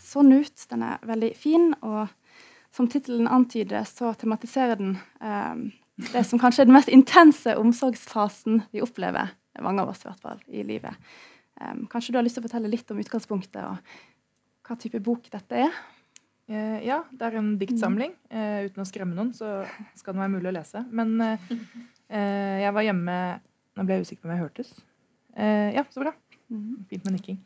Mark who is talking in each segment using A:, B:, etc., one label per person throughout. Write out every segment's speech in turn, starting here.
A: sånn ut. Den er veldig fin, og som tittelen antyder, så tematiserer den um, det som kanskje er den mest intense omsorgsfasen vi opplever, mange av oss i hvert fall, i livet. Um, kanskje du har lyst til å fortelle litt om utgangspunktet og hva type bok dette er?
B: Uh, ja, det er en diktsamling. Uten å skremme noen, så skal den være mulig å lese. Men jeg var hjemme Nå ble jeg usikker på om jeg hørtes. ja, så bra. Mhm. Fint med nikking.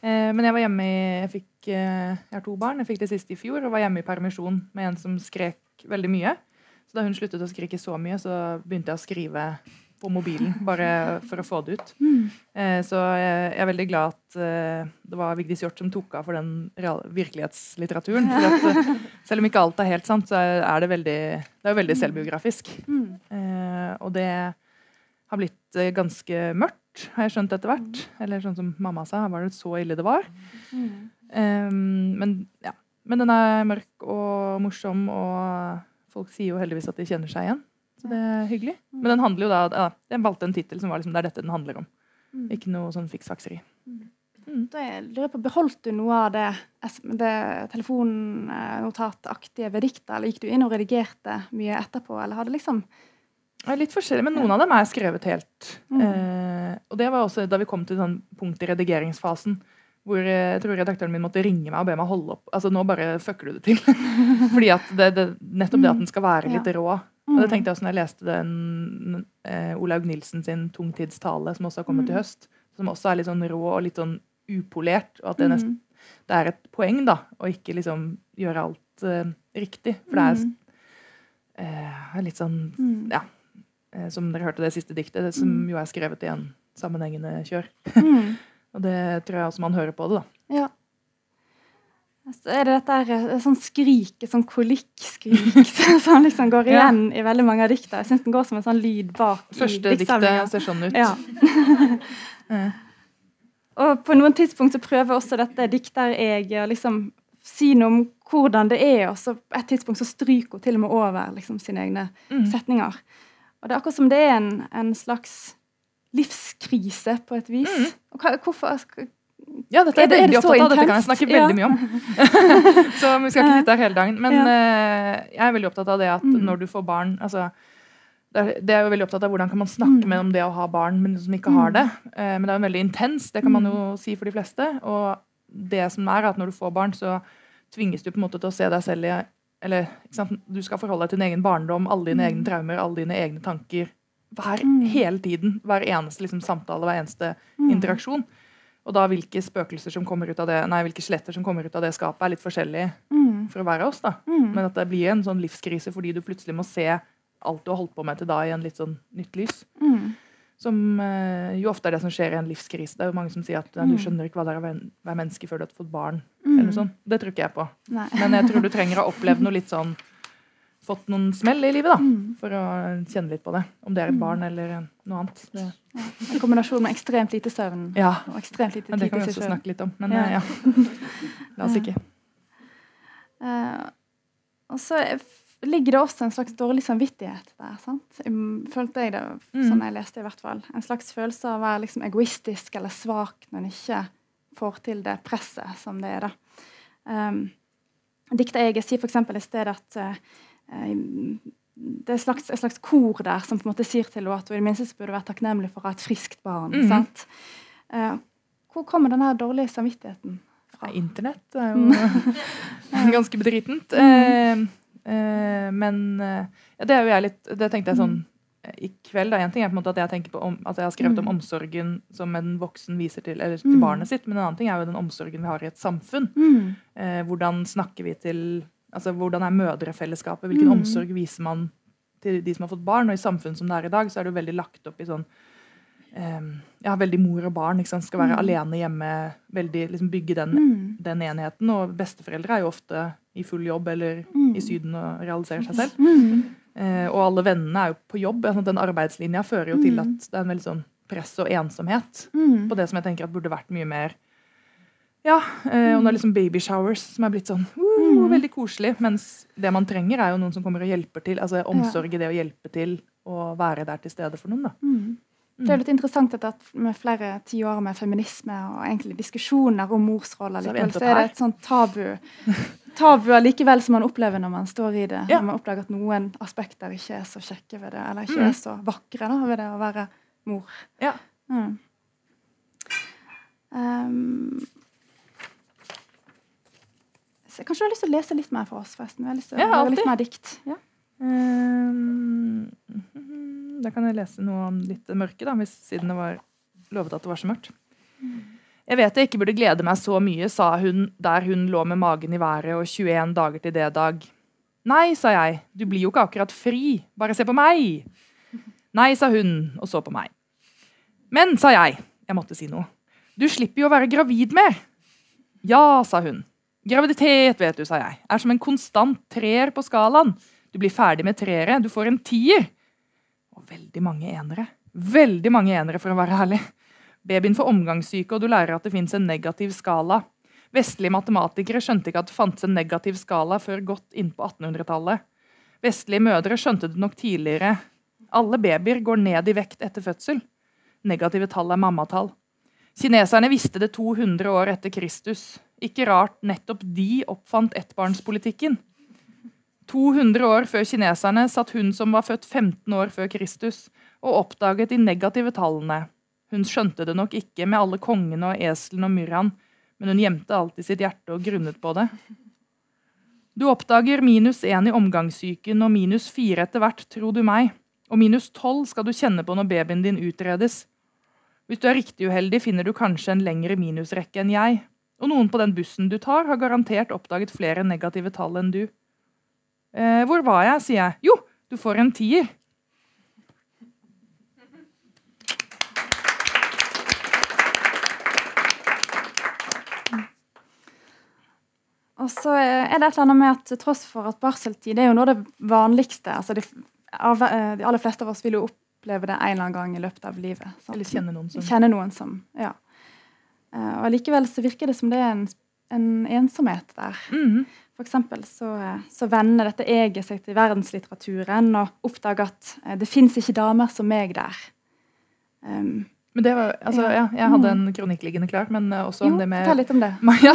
B: Men jeg var hjemme i Jeg fikk Jeg har to barn. Jeg fikk det siste i fjor og var hjemme i permisjon med en som skrek veldig mye. Så da hun sluttet å skrike så mye, så begynte jeg å skrive på mobilen, bare for å få det ut. Mm. Eh, så jeg, er veldig glad at eh, det var Vigdis Hjorth som tok av for den virkelighetslitteraturen. For at, eh, selv om ikke alt er helt sant, så er det veldig, det er veldig mm. selvbiografisk. Mm. Eh, og det har blitt eh, ganske mørkt, har jeg skjønt etter hvert. Mm. Eller sånn som mamma sa, var det så ille det var? Mm. Um, men, ja. men den er mørk og morsom og Folk sier jo heldigvis at de kjenner seg igjen. Så det er hyggelig. Mm. Men den handler jo da ja, Jeg valgte en tittel som var liksom, det er dette den handler om. Mm. Ikke noe sånn fiksfakseri.
A: Mm. mm. Da jeg lurer på, Beholdt du noe av det, det telefonnotataktige ved diktet, eller gikk du inn og redigerte mye etterpå, eller hadde liksom
B: ja, Litt forskjellig, men noen av dem er skrevet helt. Mm. Eh, og det var også da vi kom til sånn punkt i redigeringsfasen hvor eh, jeg tror redaktøren min måtte ringe meg og be meg holde opp. Altså, nå bare fucker du det til. Fordi at det, det, nettopp det at den skal være litt rå. Og det mm. tenkte jeg også når jeg leste den eh, Olaug Nilsen sin tungtidstale, som også har kommet mm. i høst. Som også er litt sånn rå og litt sånn upolert. Og at det, nesten, det er et poeng, da, å ikke liksom gjøre alt eh, riktig. For det er eh, litt sånn Ja. Eh, som dere hørte det siste diktet, det som jo er skrevet i en sammenhengende kjør. Og det tror jeg også man hører på det, da.
A: Ja. Så er det dette her, sånn skrik, sånn kolikkskrik, som liksom går igjen ja. i veldig mange av dikta. Jeg syns den går som en sånn lyd bak
B: Første diktet ser sånn ut.
A: Ja. Og på noen tidspunkt så prøver også dette dikter-eget å liksom si noe om hvordan det er, og så et tidspunkt så stryker hun til og med over liksom, sine egne mm. setninger. Og det er akkurat som det er en, en slags livskrise på et vis. Mm. Og hva, hvorfor
B: ja, dette er, er det, er opptatt av. Dette kan jeg snakke veldig mye om. så vi skal ikke sitte her hele dagen. Men ja. uh, jeg er veldig opptatt av det at mm. når du får barn altså, det er, det jo veldig opptatt av Hvordan kan man snakke mm. med om det å ha barn, men som ikke har mm. det. Uh, men det er jo veldig intens, det kan man jo si for de fleste. Og det som er at når du får barn, så tvinges du på en måte til å se deg selv i eller Du skal forholde deg til din egen barndom, alle dine egne traumer, alle dine egne tanker hver, mm. hele tiden. Hver eneste liksom, samtale, hver eneste mm. interaksjon. Og da hvilke spøkelser som kommer ut av det, nei, hvilke skjeletter som kommer ut av det skapet, er litt forskjellig mm. for å være oss. da. Mm. Men at det blir en sånn livskrise fordi du plutselig må se alt du har holdt på med til da, i en litt sånn nytt lys. Mm. Som eh, jo ofte er det som skjer i en livskrise. Det er jo mange som sier at du mm. skjønner ikke hva det er å være menneske før du har fått barn. eller noe sånt. Det tror ikke jeg på. Nei. Men jeg tror du trenger å ha opplevd noe litt sånn fått noen smell i livet, da. Mm. For å kjenne litt på det. Om det er et mm. barn eller noe annet. Det.
A: Ja. En kombinasjon med ekstremt lite søvn
B: ja.
A: og ekstremt lite
B: tid
A: Det
B: kan vi også snakke litt om. Men ja. ja. La oss ikke.
A: Uh, og så ligger det også en slags dårlig samvittighet der. sant? Følte jeg det, mm. sånn jeg leste i hvert fall. En slags følelse av å være liksom egoistisk eller svak når en ikke får til det presset som det er. da. Um, Dikta jeg sier f.eks. i stedet at uh, det er et slags, et slags, kor der som på en måte sier til henne at hun i det minste burde være takknemlig for å ha et friskt barn. Mm. sant? Uh, hvor kommer den dårlige samvittigheten fra?
B: Internett er jo mm. ganske bedritent. Mm. uh, men ja, det er jo jeg litt Det tenkte jeg sånn i kveld. da, En ting er på en måte at jeg tenker på om, at jeg har skrevet mm. om omsorgen som en voksen viser til, eller til mm. barnet sitt, men en annen ting er jo den omsorgen vi har i et samfunn. Mm. hvordan snakker vi til altså Hvordan er mødrefellesskapet? Hvilken mm. omsorg viser man til de som har fått barn? Og i samfunn som det er i dag, så er det jo veldig lagt opp i sånn um, ja, veldig mor og barn ikke sant? skal være mm. alene hjemme. veldig liksom Bygge den, mm. den, enheten. Og besteforeldre er jo ofte i full jobb eller mm. i Syden og realiserer seg selv. Uh, og alle vennene er jo på jobb. Altså, den arbeidslinja fører jo til mm. at det er en veldig sånn press og ensomhet på det som jeg tenker at burde vært mye mer ja, eh, og det er liksom baby showers som er blitt sånn uh, mm. veldig koselig. Mens det man trenger, er jo noen som kommer og hjelper til. Altså omsorg i det å hjelpe til og være der til stede for noen. da. Mm.
A: Det er litt interessant at med flere tiår med feminisme og egentlig diskusjoner om morsroller, så, så er det et sånt tabu tabu likevel som man opplever når man står i det. Ja. Når man oppdager at noen aspekter ikke er så kjekke ved det, eller ikke mm. er så vakre da, ved det å være mor.
B: Ja.
A: Mm. Um, kanskje du har lyst til å lese litt mer for oss, forresten? Jeg har lyst til å ja, høre litt mer dikt. Ja.
B: Um, da kan jeg lese noe om litt mørke, da, hvis, siden det var lovet at det var så mørkt. Jeg vet jeg ikke burde glede meg så mye, sa hun der hun lå med magen i været og 21 dager til det dag. Nei, sa jeg, du blir jo ikke akkurat fri, bare se på meg. Nei, sa hun og så på meg. Men, sa jeg, jeg måtte si noe, du slipper jo å være gravid mer. Ja, sa hun. Graviditet, vet du, sa jeg, er som en konstant treer på skalaen. Du blir ferdig med treere. Du får en tier. Og veldig mange enere. Veldig mange enere, for å være ærlig. Babyen får omgangssyke, og du lærer at det fins en negativ skala. Vestlige matematikere skjønte ikke at det fantes en negativ skala før godt inn på 1800-tallet. Vestlige mødre skjønte det nok tidligere. Alle babyer går ned i vekt etter fødsel. Negative tall er mammatall. Kineserne visste det 200 år etter Kristus. Ikke rart nettopp de oppfant ettbarnspolitikken. 200 år før kineserne satt hun som var født 15 år før Kristus, og oppdaget de negative tallene. Hun skjønte det nok ikke med alle kongene og eslene og myrraen, men hun gjemte alltid sitt hjerte og grunnet på det. Du oppdager minus én i omgangssyken og minus fire etter hvert, tro du meg. Og minus tolv skal du kjenne på når babyen din utredes. Hvis du er riktig uheldig, finner du kanskje en lengre minusrekke enn jeg. Og noen på den bussen du tar, har garantert oppdaget flere negative tall enn du. Eh, hvor var jeg, sier jeg. Jo, du får en tier.
A: Og så er det et eller annet med at til tross for at barseltid er jo noe av det vanligste altså de, av, eh, de, aller fleste av oss vil jo oppleve det en eller annen gang i løpet av livet.
B: Sant? Eller kjenne noen som.
A: Kjenne noen som ja. Eh, og Likevel så virker det som det er en, en ensomhet der.
B: Mm.
A: For eksempel så, så vender dette eget seg til verdenslitteraturen og oppdager at eh, det fins ikke damer som meg der. Um,
B: men det var, altså, ja. Jeg hadde mm. en kronikk liggende klar. men også også
A: jo,
B: om det med...
A: Jo, litt om det.
B: Ja,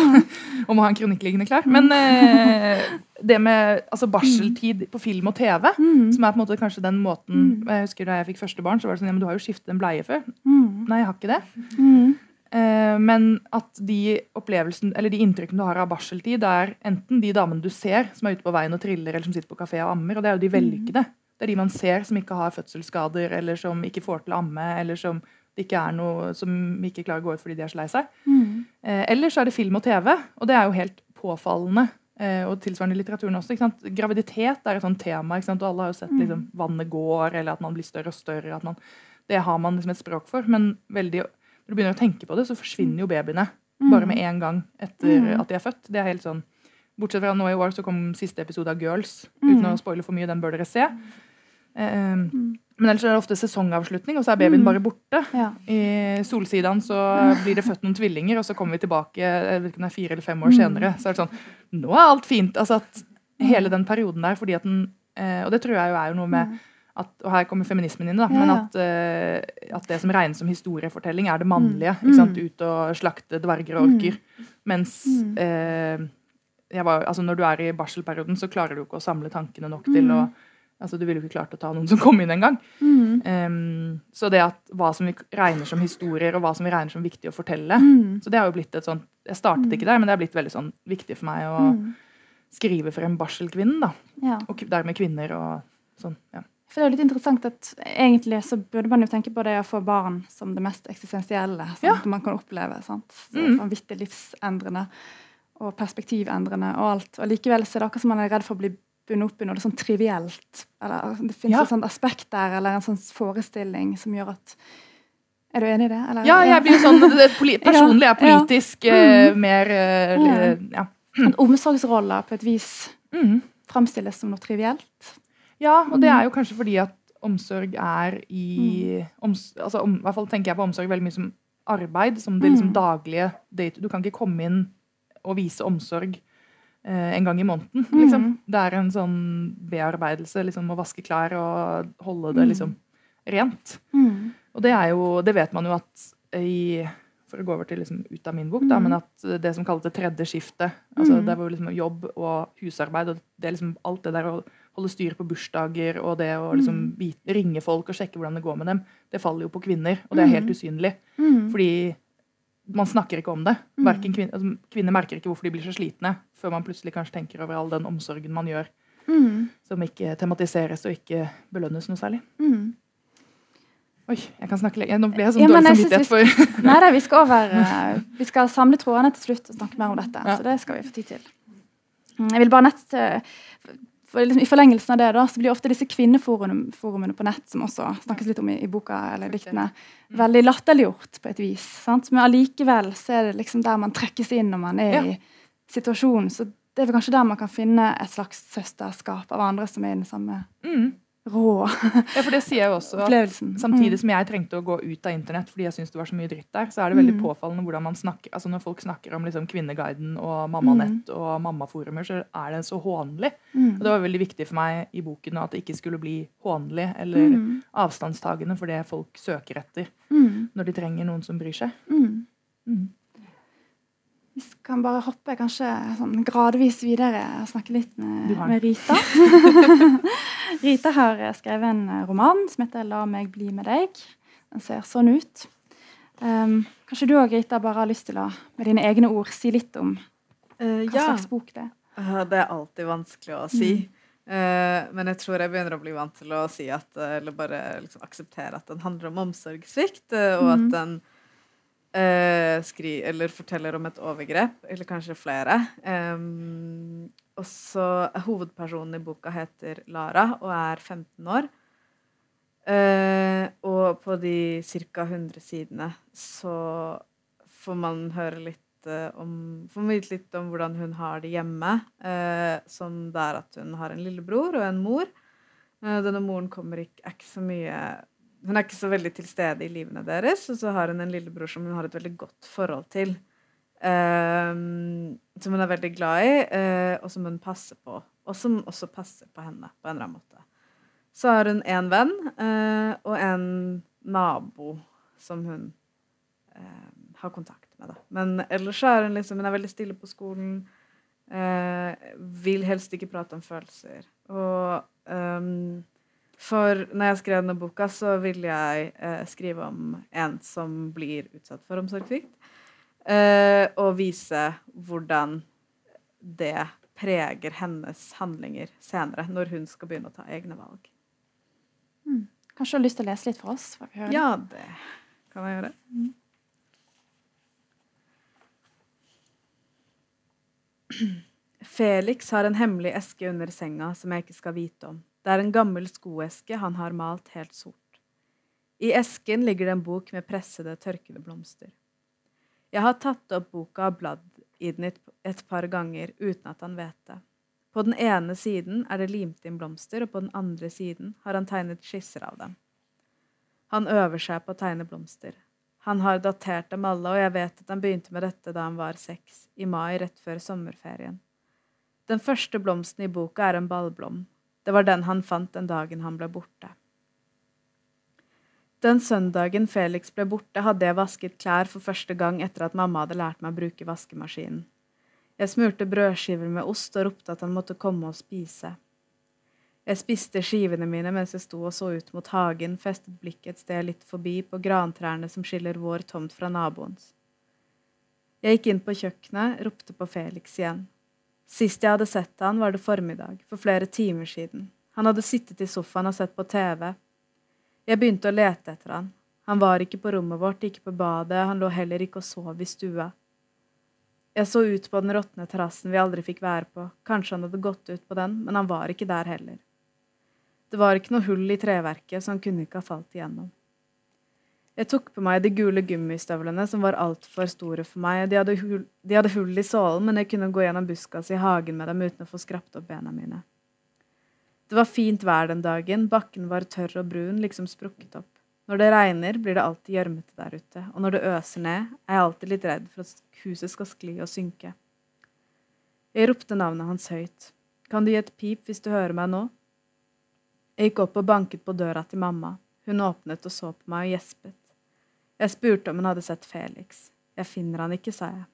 B: om å ha en kronikk liggende klar. Men eh, det med altså, barseltid på film og TV, mm. som er på en måte kanskje den måten mm. Jeg husker Da jeg fikk første barn, så var det sånn ja, men du har jo skiftet en bleie før.
A: Mm.
B: Nei, jeg har ikke det.
A: Mm.
B: Eh, men at de eller de inntrykkene du har av barseltid, er enten de damene du ser som er ute på veien og triller, eller som sitter på kafé og ammer. Og det er jo de vellykkede. Det er de man ser som ikke har fødselsskader, eller som ikke får til å amme, eller som det ikke er noe som ikke klarer å gå ut fordi de er så lei seg.
A: Mm.
B: Eh, eller så er det film og TV, og det er jo helt påfallende. Eh, og tilsvarende i litteraturen også. Graviditet er et sånt tema, og alle har jo sett mm. liksom, vannet går, eller at man blir større og større. Man, det har man liksom et språk for. men veldig når du begynner å tenke på det, så forsvinner jo babyene mm. bare med en gang etter mm. at de er født. Det er helt sånn Bortsett fra nå i år så kom siste episode av Girls. Uten mm. å spoile for mye, den bør dere se. Um, men ellers er det ofte sesongavslutning, og så er babyen bare borte. I Solsidaen så blir det født noen tvillinger, og så kommer vi tilbake jeg vet ikke om det er fire eller fem år senere. Så er det sånn Nå er alt fint. altså at Hele den perioden der, fordi at den eh, Og det tror jeg jo er jo noe med at, og her kommer feminismen inn, da, ja, men at, uh, at, det som regnes som historiefortelling, er det mannlige. Mm. Sant, Ut og slakte dverger og orker. Mm. Mens uh, var, altså når du er i barselperioden, så klarer du ikke å samle tankene nok til å altså Du ville jo ikke klart å ta noen som kom inn engang.
A: Mm.
B: Um, så det at hva som vi regner som historier, og hva som vi regner som viktig å fortelle
A: mm.
B: så det har jo blitt et sånt, Jeg startet ikke der, men det har blitt veldig sånn viktig for meg å skrive for en barselkvinnen. da,
A: ja.
B: Og dermed kvinner og sånn. ja.
A: For det er jo litt interessant at egentlig så burde man jo tenke på det å få barn som det mest eksistensielle som ja. man kan oppleve. sant? Mm. Vanvittig livsendrende og perspektivendrende og alt. Og likevel så er det akkurat som man er redd for å bli bundet opp i noe sånn trivielt. Eller altså, Det finnes ja. et sånt aspekt der eller en sånn forestilling som gjør at Er du enig i det? Eller?
B: Ja, jeg blir sånn det Personlig er politisk ja. uh, mer uh, ja.
A: Omsorgsroller på et vis
B: mm.
A: framstilles som noe trivielt.
B: Ja, og det er jo kanskje fordi at omsorg er i mm. oms, altså, om, I hvert fall tenker jeg på omsorg veldig mye som arbeid. Som det liksom mm. daglige date. Du kan ikke komme inn og vise omsorg eh, en gang i måneden. Liksom. Mm. Det er en sånn bearbeidelse. Liksom, å vaske klær og holde det liksom rent.
A: Mm.
B: Og det er jo Det vet man jo at i For å gå over til liksom ut av min bok, da, mm. men at det som kalles det tredje skiftet altså mm. Det var liksom jobb og husarbeid og det er liksom alt det der å holde styr på bursdager og det å liksom mm. ringe folk og sjekke hvordan det går med dem, det faller jo på kvinner. Og det er helt mm. usynlig. Mm. Fordi man snakker ikke om det. Kvinner, altså, kvinner, merker ikke hvorfor de blir så slitne, før man plutselig kanskje tenker over all den omsorgen man gjør, mm. som ikke tematiseres og ikke belønnes noe særlig. Mm. Oi, jeg kan snakke lenge. Nå ble jeg sånn ja, dårlig samvittighet for
A: Nei da, vi skal over uh, Vi skal samle trådene til slutt og snakke mer om dette. Ja. Så det skal vi få tid til. Mm, jeg vil bare nett for liksom, I forlengelsen av det da, så blir ofte disse kvinneforumene på nett, som også snakkes litt om i, i boka eller diktene, mm. veldig latterliggjort på et vis. Sant? Men allikevel så er det liksom der man trekkes inn når man er ja. i situasjonen. Så det er vel kanskje der man kan finne et slags søsterskap av andre som er i den samme mm rå
B: ja, for det sier jeg jo også. opplevelsen. Samtidig mm. som jeg trengte å gå ut av internett fordi jeg syntes det var så mye dritt der, så er det veldig mm. påfallende hvordan man snakker altså Når folk snakker om liksom Kvinneguiden og Mammanett mm. og mammaforumer, så er det så hånlig. Og det var veldig viktig for meg i boken at det ikke skulle bli hånlig eller mm. avstandstagende for det folk søker etter når de trenger noen som bryr seg. Mm.
A: Vi kan bare hoppe kanskje sånn gradvis videre og snakke litt med, med Rita. Rita har skrevet en roman som heter 'La meg bli med deg'. Den ser sånn ut. Um, kanskje du òg, Rita, bare har lyst til å med dine egne ord si litt om uh, hva ja. slags bok det er?
C: Uh, det er alltid vanskelig å si. Mm. Uh, men jeg tror jeg begynner å bli vant til å si at, eller bare liksom akseptere at den handler om omsorgssvikt, og at mm. den Uh, skri, eller forteller om et overgrep, eller kanskje flere. Um, og så Hovedpersonen i boka heter Lara og er 15 år. Uh, og på de ca. 100 sidene så får man høre litt uh, om Får vite litt om hvordan hun har det hjemme. som det er at hun har en lillebror og en mor. denne moren kommer ikke, er ikke så mye hun er ikke så veldig til stede i livene deres. Og så har hun en lillebror som hun har et veldig godt forhold til. Um, som hun er veldig glad i, uh, og som hun passer på. Og som også passer på henne på en eller annen måte. Så har hun en venn uh, og en nabo som hun uh, har kontakt med. Da. Men ellers er hun liksom Hun er veldig stille på skolen. vil helst ikke prate om følelser. Og um, for når jeg skrev denne boka, så ville jeg skrive om en som blir utsatt for omsorgssvikt. Eh, og vise hvordan det preger hennes handlinger senere, når hun skal begynne å ta egne valg.
A: Mm. Kanskje du har lyst til å lese litt for oss?
C: ja, det kan jeg gjøre. Mm. Felix har en hemmelig eske under senga som jeg ikke skal vite om. Det er en gammel skoeske han har malt helt sort. I esken ligger det en bok med pressede, tørkede blomster. Jeg har tatt opp boka og bladd i den et par ganger uten at han vet det. På den ene siden er det limt inn blomster, og på den andre siden har han tegnet skisser av dem. Han øver seg på å tegne blomster. Han har datert dem alle, og jeg vet at han begynte med dette da han var seks, i mai rett før sommerferien. Den første blomsten i boka er en ballblom, det var den han fant den dagen han ble borte. Den søndagen Felix ble borte, hadde jeg vasket klær for første gang etter at mamma hadde lært meg å bruke vaskemaskinen. Jeg smurte brødskiver med ost og ropte at han måtte komme og spise. Jeg spiste skivene mine mens jeg sto og så ut mot hagen, festet blikket et sted litt forbi på grantrærne som skiller vår tomt fra naboens. Jeg gikk inn på kjøkkenet, ropte på Felix igjen. Sist jeg hadde sett han, var det formiddag, for flere timer siden. Han hadde sittet i sofaen og sett på TV. Jeg begynte å lete etter han. Han var ikke på rommet vårt, ikke på badet, han lå heller ikke og sov i stua. Jeg så ut på den råtne terrassen vi aldri fikk være på, kanskje han hadde gått ut på den, men han var ikke der heller. Det var ikke noe hull i treverket, så han kunne ikke ha falt igjennom. Jeg tok på meg de gule gummistøvlene som var altfor store for meg. De hadde, hull, de hadde hull i sålen, men jeg kunne gå gjennom buskas i hagen med dem uten å få skrapt opp bena mine. Det var fint vær den dagen, bakken var tørr og brun, liksom sprukket opp. Når det regner, blir det alltid gjørmete der ute, og når det øser ned, er jeg alltid litt redd for at huset skal skli og synke. Jeg ropte navnet hans høyt. Kan du gi et pip hvis du hører meg nå? Jeg gikk opp og banket på døra til mamma. Hun åpnet og så på meg og gjespet. Jeg spurte om hun hadde sett Felix. Jeg finner han ikke, sa jeg.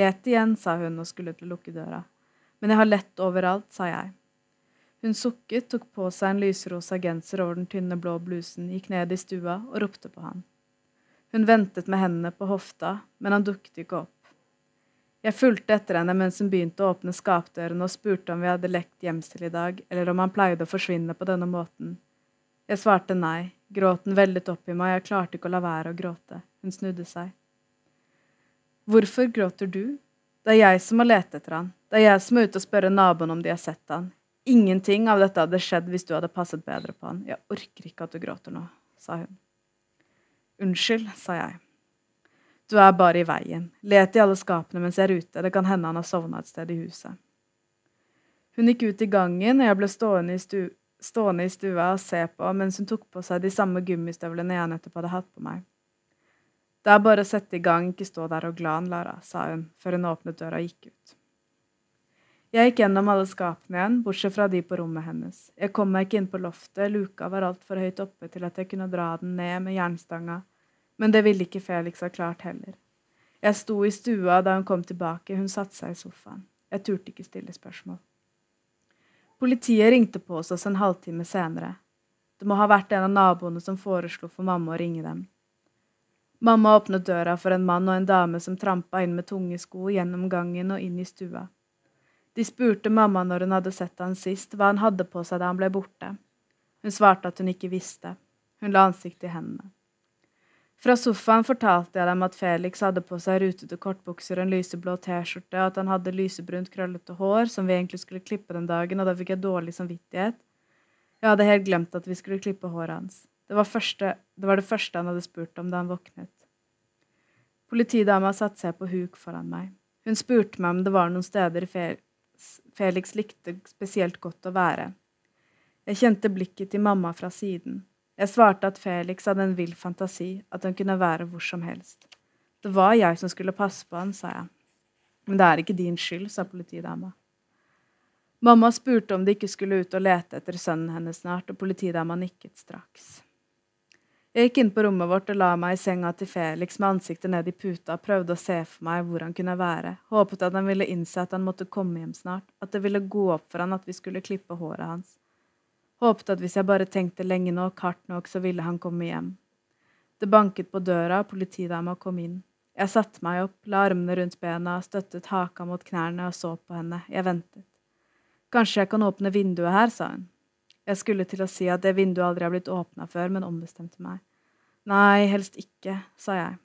C: Let igjen, sa hun og skulle til å lukke døra. Men jeg har lett overalt, sa jeg. Hun sukket, tok på seg en lyserosa genser over den tynne, blå blusen, gikk ned i stua og ropte på han. Hun ventet med hendene på hofta, men han dukket ikke opp. Jeg fulgte etter henne mens hun begynte å åpne skapdørene og spurte om vi hadde lekt gjemsel i dag, eller om han pleide å forsvinne på denne måten. Jeg svarte nei, gråten vellet opp i meg, jeg klarte ikke å la være å gråte. Hun snudde seg. Hvorfor gråter du? Det er jeg som har lett etter han. Det er jeg som er ute og spørre naboen om de har sett han. Ingenting av dette hadde skjedd hvis du hadde passet bedre på han. Jeg orker ikke at du gråter nå, sa hun. Unnskyld, sa jeg. Du er bare i veien. Let i alle skapene mens jeg er ute. Det kan hende han har sovna et sted i huset. Hun gikk ut i gangen, og jeg ble stående i, stu stående i stua og se på mens hun tok på seg de samme gummistøvlene jeg nettopp hadde hatt på meg. Det er bare å sette i gang, ikke stå der og glan, Lara, sa hun før hun åpnet døra og gikk ut. Jeg gikk gjennom alle skapene igjen, bortsett fra de på rommet hennes. Jeg kom meg ikke inn på loftet, luka var altfor høyt oppe til at jeg kunne dra den ned med jernstanga, men det ville ikke Felix ha klart heller. Jeg sto i stua da hun kom tilbake, hun satte seg i sofaen. Jeg turte ikke stille spørsmål. Politiet ringte på hos oss en halvtime senere. Det må ha vært en av naboene som foreslo for mamma å ringe dem. Mamma åpnet døra for en mann og en dame som trampa inn med tunge sko gjennom gangen og inn i stua. De spurte mamma når hun hadde sett han sist, hva han hadde på seg da han ble borte. Hun svarte at hun ikke visste. Hun la ansiktet i hendene. Fra sofaen fortalte jeg dem at Felix hadde på seg rutete kortbukser og en lyseblå T-skjorte, at han hadde lysebrunt, krøllete hår, som vi egentlig skulle klippe den dagen, og da fikk jeg dårlig samvittighet. Jeg hadde helt glemt at vi skulle klippe håret hans. Det var, første, det var, det første han hadde spurt om da han våknet. Politidama satte seg på huk foran meg. Hun spurte meg om det var noen steder Felix likte spesielt godt å være. Jeg kjente blikket til mamma fra siden. Jeg svarte at Felix hadde en vill fantasi, at han kunne være hvor som helst. Det var jeg som skulle passe på han, sa jeg. Men det er ikke din skyld, sa politidama. Mamma spurte om de ikke skulle ut og lete etter sønnen hennes snart, og politidama nikket straks. Jeg gikk inn på rommet vårt og la meg i senga til Felix med ansiktet ned i puta og prøvde å se for meg hvor han kunne være, håpet at han ville innse at han måtte komme hjem snart, at det ville gå opp for han at vi skulle klippe håret hans. Håpet at hvis jeg bare tenkte lenge nok, hardt nok, så ville han komme hjem. Det banket på døra, og politidama kom inn. Jeg satte meg opp, la armene rundt bena, støttet haka mot knærne og så på henne. Jeg ventet. Kanskje jeg kan åpne vinduet her, sa hun. Jeg skulle til å si at det vinduet aldri har blitt åpna før, men ombestemte meg. Nei, helst ikke, sa jeg.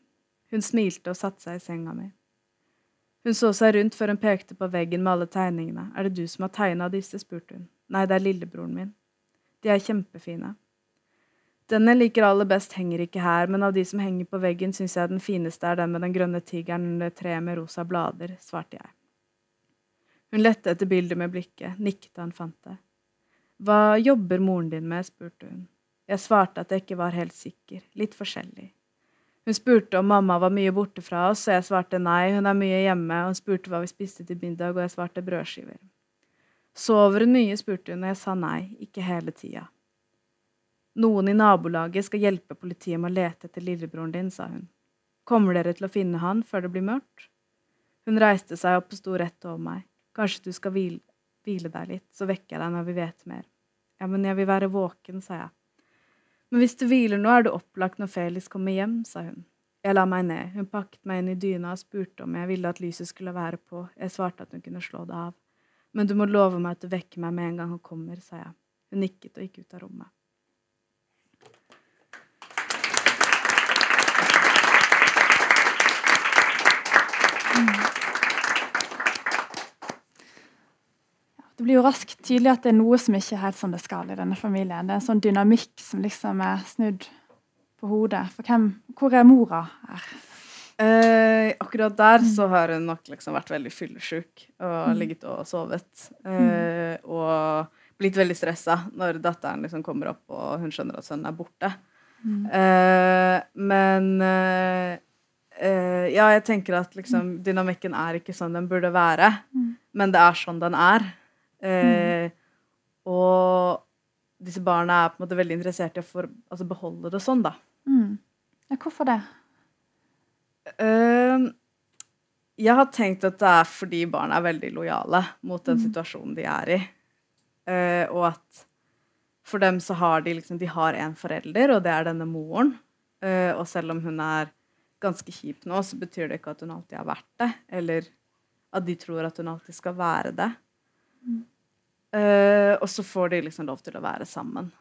C: Hun smilte og satte seg i senga mi. Hun så seg rundt før hun pekte på veggen med alle tegningene. Er det du som har tegna disse? spurte hun. Nei, det er lillebroren min. De er kjempefine. Den jeg liker aller best, henger ikke her, men av de som henger på veggen, syns jeg den fineste er den med den grønne tigeren under treet med rosa blader, svarte jeg. Hun lette etter bildet med blikket, nikket da hun fant det. Hva jobber moren din med? spurte hun. Jeg svarte at jeg ikke var helt sikker. Litt forskjellig. Hun spurte om mamma var mye borte fra oss, og jeg svarte nei, hun er mye hjemme, og hun spurte hva vi spiste til middag, og jeg svarte brødskiver. Sover hun mye? spurte hun, og jeg sa nei, ikke hele tida. Noen i nabolaget skal hjelpe politiet med å lete etter lillebroren din, sa hun. Kommer dere til å finne han før det blir mørkt? Hun reiste seg opp og sto rett over meg. Kanskje du skal hvile, hvile deg litt, så vekker jeg deg når vi vet mer. Ja, men jeg vil være våken, sa jeg. Men hvis du hviler nå, er du opplagt når Felix kommer hjem, sa hun. Jeg la meg ned, hun pakket meg inn i dyna og spurte om jeg ville at lyset skulle være på, jeg svarte at hun kunne slå det av. Men du må love meg at du vekker meg med en gang han kommer, sa jeg. Hun nikket og gikk ut av rommet.
A: Mm. Det blir jo raskt tydelig at det er noe som ikke er helt som det skal i denne familien. Det er en sånn dynamikk som liksom er snudd på hodet. For hvem, hvor er mora her?
C: Eh, akkurat der mm. så har hun nok liksom vært veldig fyllesyk og mm. ligget og sovet. Eh, mm. Og blitt veldig stressa når datteren liksom kommer opp og hun skjønner at sønnen er borte. Eh, men eh, eh, ja, jeg tenker at liksom dynamikken er ikke sånn den burde være. Men det er sånn den er. Eh, og disse barna er på en måte veldig interessert i å for, altså beholde det sånn, da.
A: Mm. Ja, hvorfor det?
C: Uh, jeg har tenkt at det er fordi barna er veldig lojale mot den mm. situasjonen de er i. Uh, og at for dem så har de liksom De har en forelder, og det er denne moren. Uh, og selv om hun er ganske kjip nå, så betyr det ikke at hun alltid har vært det. Eller at de tror at hun alltid skal være det. Mm. Uh, og så får de liksom lov til å være sammen.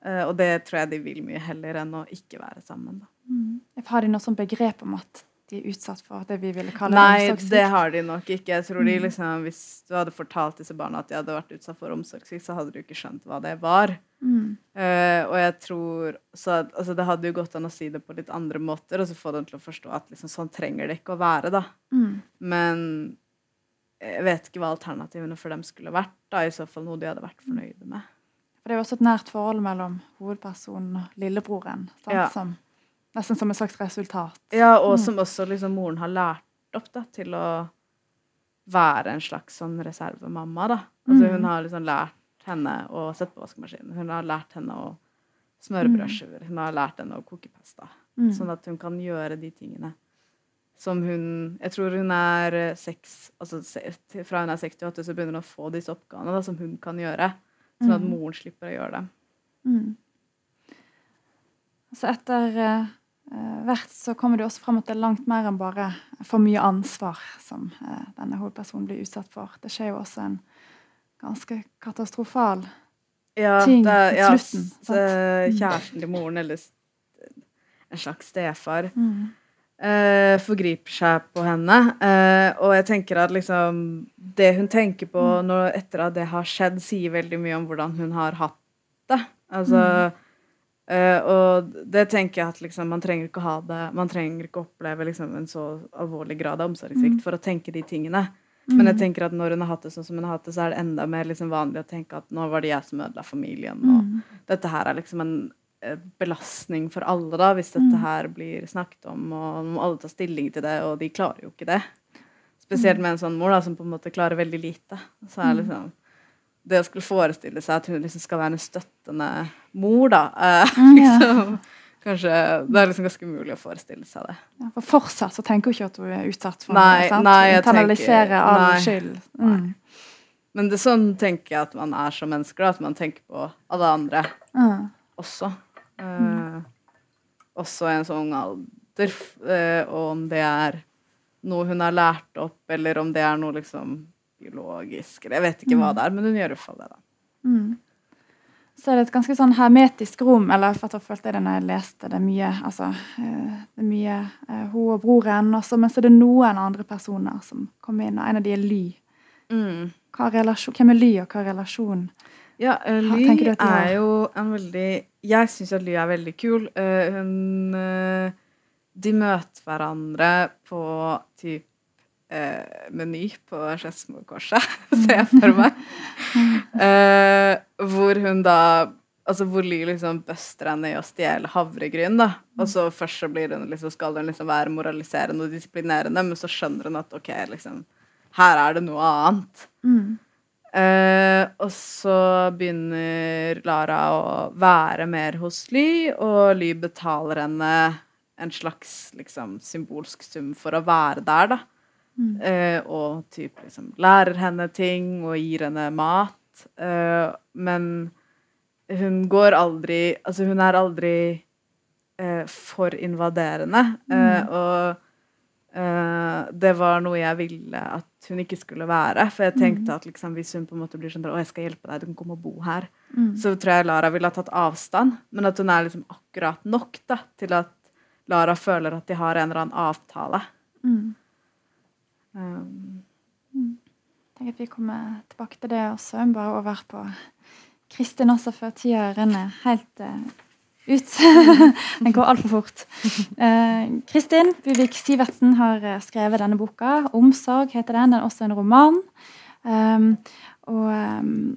C: Uh, og det tror jeg de vil mye heller enn å ikke være sammen.
A: Mm. Har de noe sånt begrep om at de er utsatt for det vi ville kalle
C: Nei, det har de nok ikke. Jeg tror de mm. liksom, Hvis du hadde fortalt disse barna at de hadde vært utsatt for omsorgssvikt, så hadde du ikke skjønt hva det var. Mm. Uh, og jeg tror så, altså, Det hadde jo gått an å si det på litt andre måter, og så få dem til å forstå at liksom, sånn trenger det ikke å være. da. Mm. Men jeg vet ikke hva alternativene for dem skulle vært. da, I så fall noe de hadde vært fornøyde med.
A: For Det er jo også et nært forhold mellom hovedpersonen og lillebroren. Ja. Som, nesten som et slags resultat.
C: Ja, og mm. som også liksom moren har lært opp da, til å være en slags sånn reservemamma. da. Altså mm. Hun har liksom lært henne å sette på vaskemaskinen. Hun har lært henne å smøre mm. brødskiver. Hun har lært henne å koke pasta. Mm. Sånn at hun kan gjøre de tingene som hun Jeg tror hun er eh, seks altså Fra hun er 68, så begynner hun å få disse oppgavene da, som hun kan gjøre. Sånn at mm. moren slipper å gjøre det. Mm.
A: Så etter uh, hvert så kommer det også frem at det er langt mer enn bare for mye ansvar som uh, denne hovedpersonen blir utsatt for. Det skjer jo også en ganske katastrofal ja, ting det, ja, slutten.
C: Ja, Kjæresten til moren, eller en slags stefar, mm uh, forgriper seg på henne. Uh, og jeg tenker at liksom Det hun tenker på mm. når, etter at det har skjedd, sier veldig mye om hvordan hun har hatt det. Altså uh, Og det tenker jeg at liksom man trenger ikke ha det Man trenger ikke oppleve liksom en så alvorlig grad av omsorgssvikt mm. for å tenke de tingene. Men jeg tenker at når hun har hatt det sånn som hun har hatt det, så er det enda mer liksom vanlig å tenke at nå var det jeg som ødela familien. Og mm. dette her er liksom en belastning for alle, da, hvis dette mm. her blir snakket om, og må alle ta stilling til det, og de klarer jo ikke det. Spesielt mm. med en sånn mor da, som på en måte klarer veldig lite. Så er mm. liksom det å skulle forestille seg at hun liksom skal være en støttende mor, da eh, liksom, Kanskje, Det er liksom ganske umulig å forestille seg det.
A: Ja, for fortsatt så tenker hun ikke at hun er utsatt for
C: nei,
A: det.
C: Nei, jeg
A: Internalisere all nei, skyld. Mm.
C: Men det er sånn tenker jeg at man er som mennesker. Da, at man tenker på alle andre mm. også. Uh, også i en sånn alder. Uh, og om det er noe hun har lært opp, eller om det er noe liksom biologisk. Jeg vet ikke mm. hva det er, men hun gjør i hvert fall det. da. Mm.
A: Så er det et ganske sånn hermetisk rom, eller for jeg følte det når jeg leste det mye. altså, eh, det er mye hun og broren, også, men så er det noen andre personer som kommer inn, og en av de er Ly. Mm. Relasjon, hvem er Ly, og hva er relasjonen?
C: Ja, uh, Ly er jo en veldig Jeg syns at Ly er veldig kul. Uh, hun uh, De møter hverandre på typ Meny på Skedsmokorset, ser jeg for meg. hvor hun da Altså hvor Ly liksom buster henne i å stjele havregryn. da. Og så først så blir hun liksom, skal hun liksom være moraliserende og disiplinerende, men så skjønner hun at OK, liksom Her er det noe annet. Mm. Uh, og så begynner Lara å være mer hos Ly, og Ly betaler henne en slags liksom, symbolsk sum for å være der, da. Mm. Uh, og typ liksom lærer henne ting og gir henne mat. Uh, men hun går aldri Altså, hun er aldri for invaderende. Mm. og Uh, det var noe jeg ville at hun ikke skulle være. For jeg tenkte mm. at liksom, hvis hun på en måte blir sånn å, jeg skal hjelpe deg, du kan komme og bo her, mm. så tror jeg Lara ville ha tatt avstand. Men at hun er liksom akkurat nok da, til at Lara føler at de har en eller annen avtale. Mm.
A: Um. Jeg tenker at vi kommer tilbake til det også. Bare over på Kristin også, før tida renner helt uh, ut. Den går altfor fort. Eh, Kristin Buvik Sivertsen har eh, skrevet denne boka. 'Omsorg' heter den. Den er også en roman. Um, og um,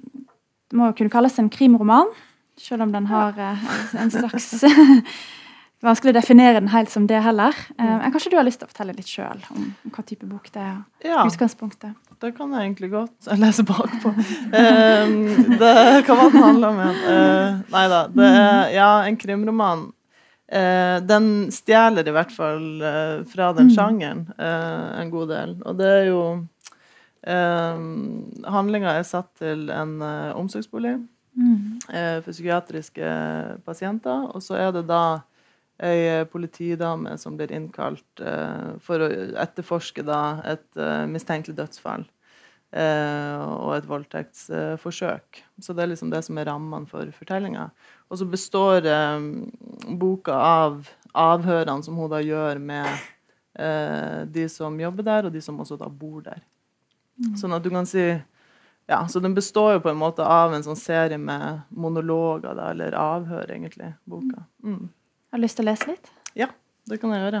A: det må kunne kalles en krimroman, selv om den har uh, en slags Vanskelig å definere den helt som det heller. Eh, kanskje du har lyst til å fortelle litt sjøl om, om hva type bok det er? Ja. utgangspunktet?
D: det kan jeg egentlig godt. Jeg leser bakpå. eh, det, hva var den handla om igjen? Eh, nei da. Det er ja, en krimroman. Eh, den stjeler i hvert fall uh, fra den mm. sjangeren uh, en god del. Og det er jo Handlinga er satt til en omsorgsbolig mm. for psykiatriske pasienter. Og så er det da ei politidame som blir innkalt eh, for å etterforske da, et eh, mistenkelig dødsfall eh, og et voldtektsforsøk. Så det er liksom det som er rammene for fortellinga. Og så består boka av avhørene som hun da gjør med de som jobber der, og de som også da bor der. Mm. Sånn at du kan si ja, Så den består jo på en måte av en sånn serie med monologer, da, eller avhør, egentlig, boka. Mm.
A: Har du lyst til å lese litt?
D: Ja, det kan jeg gjøre.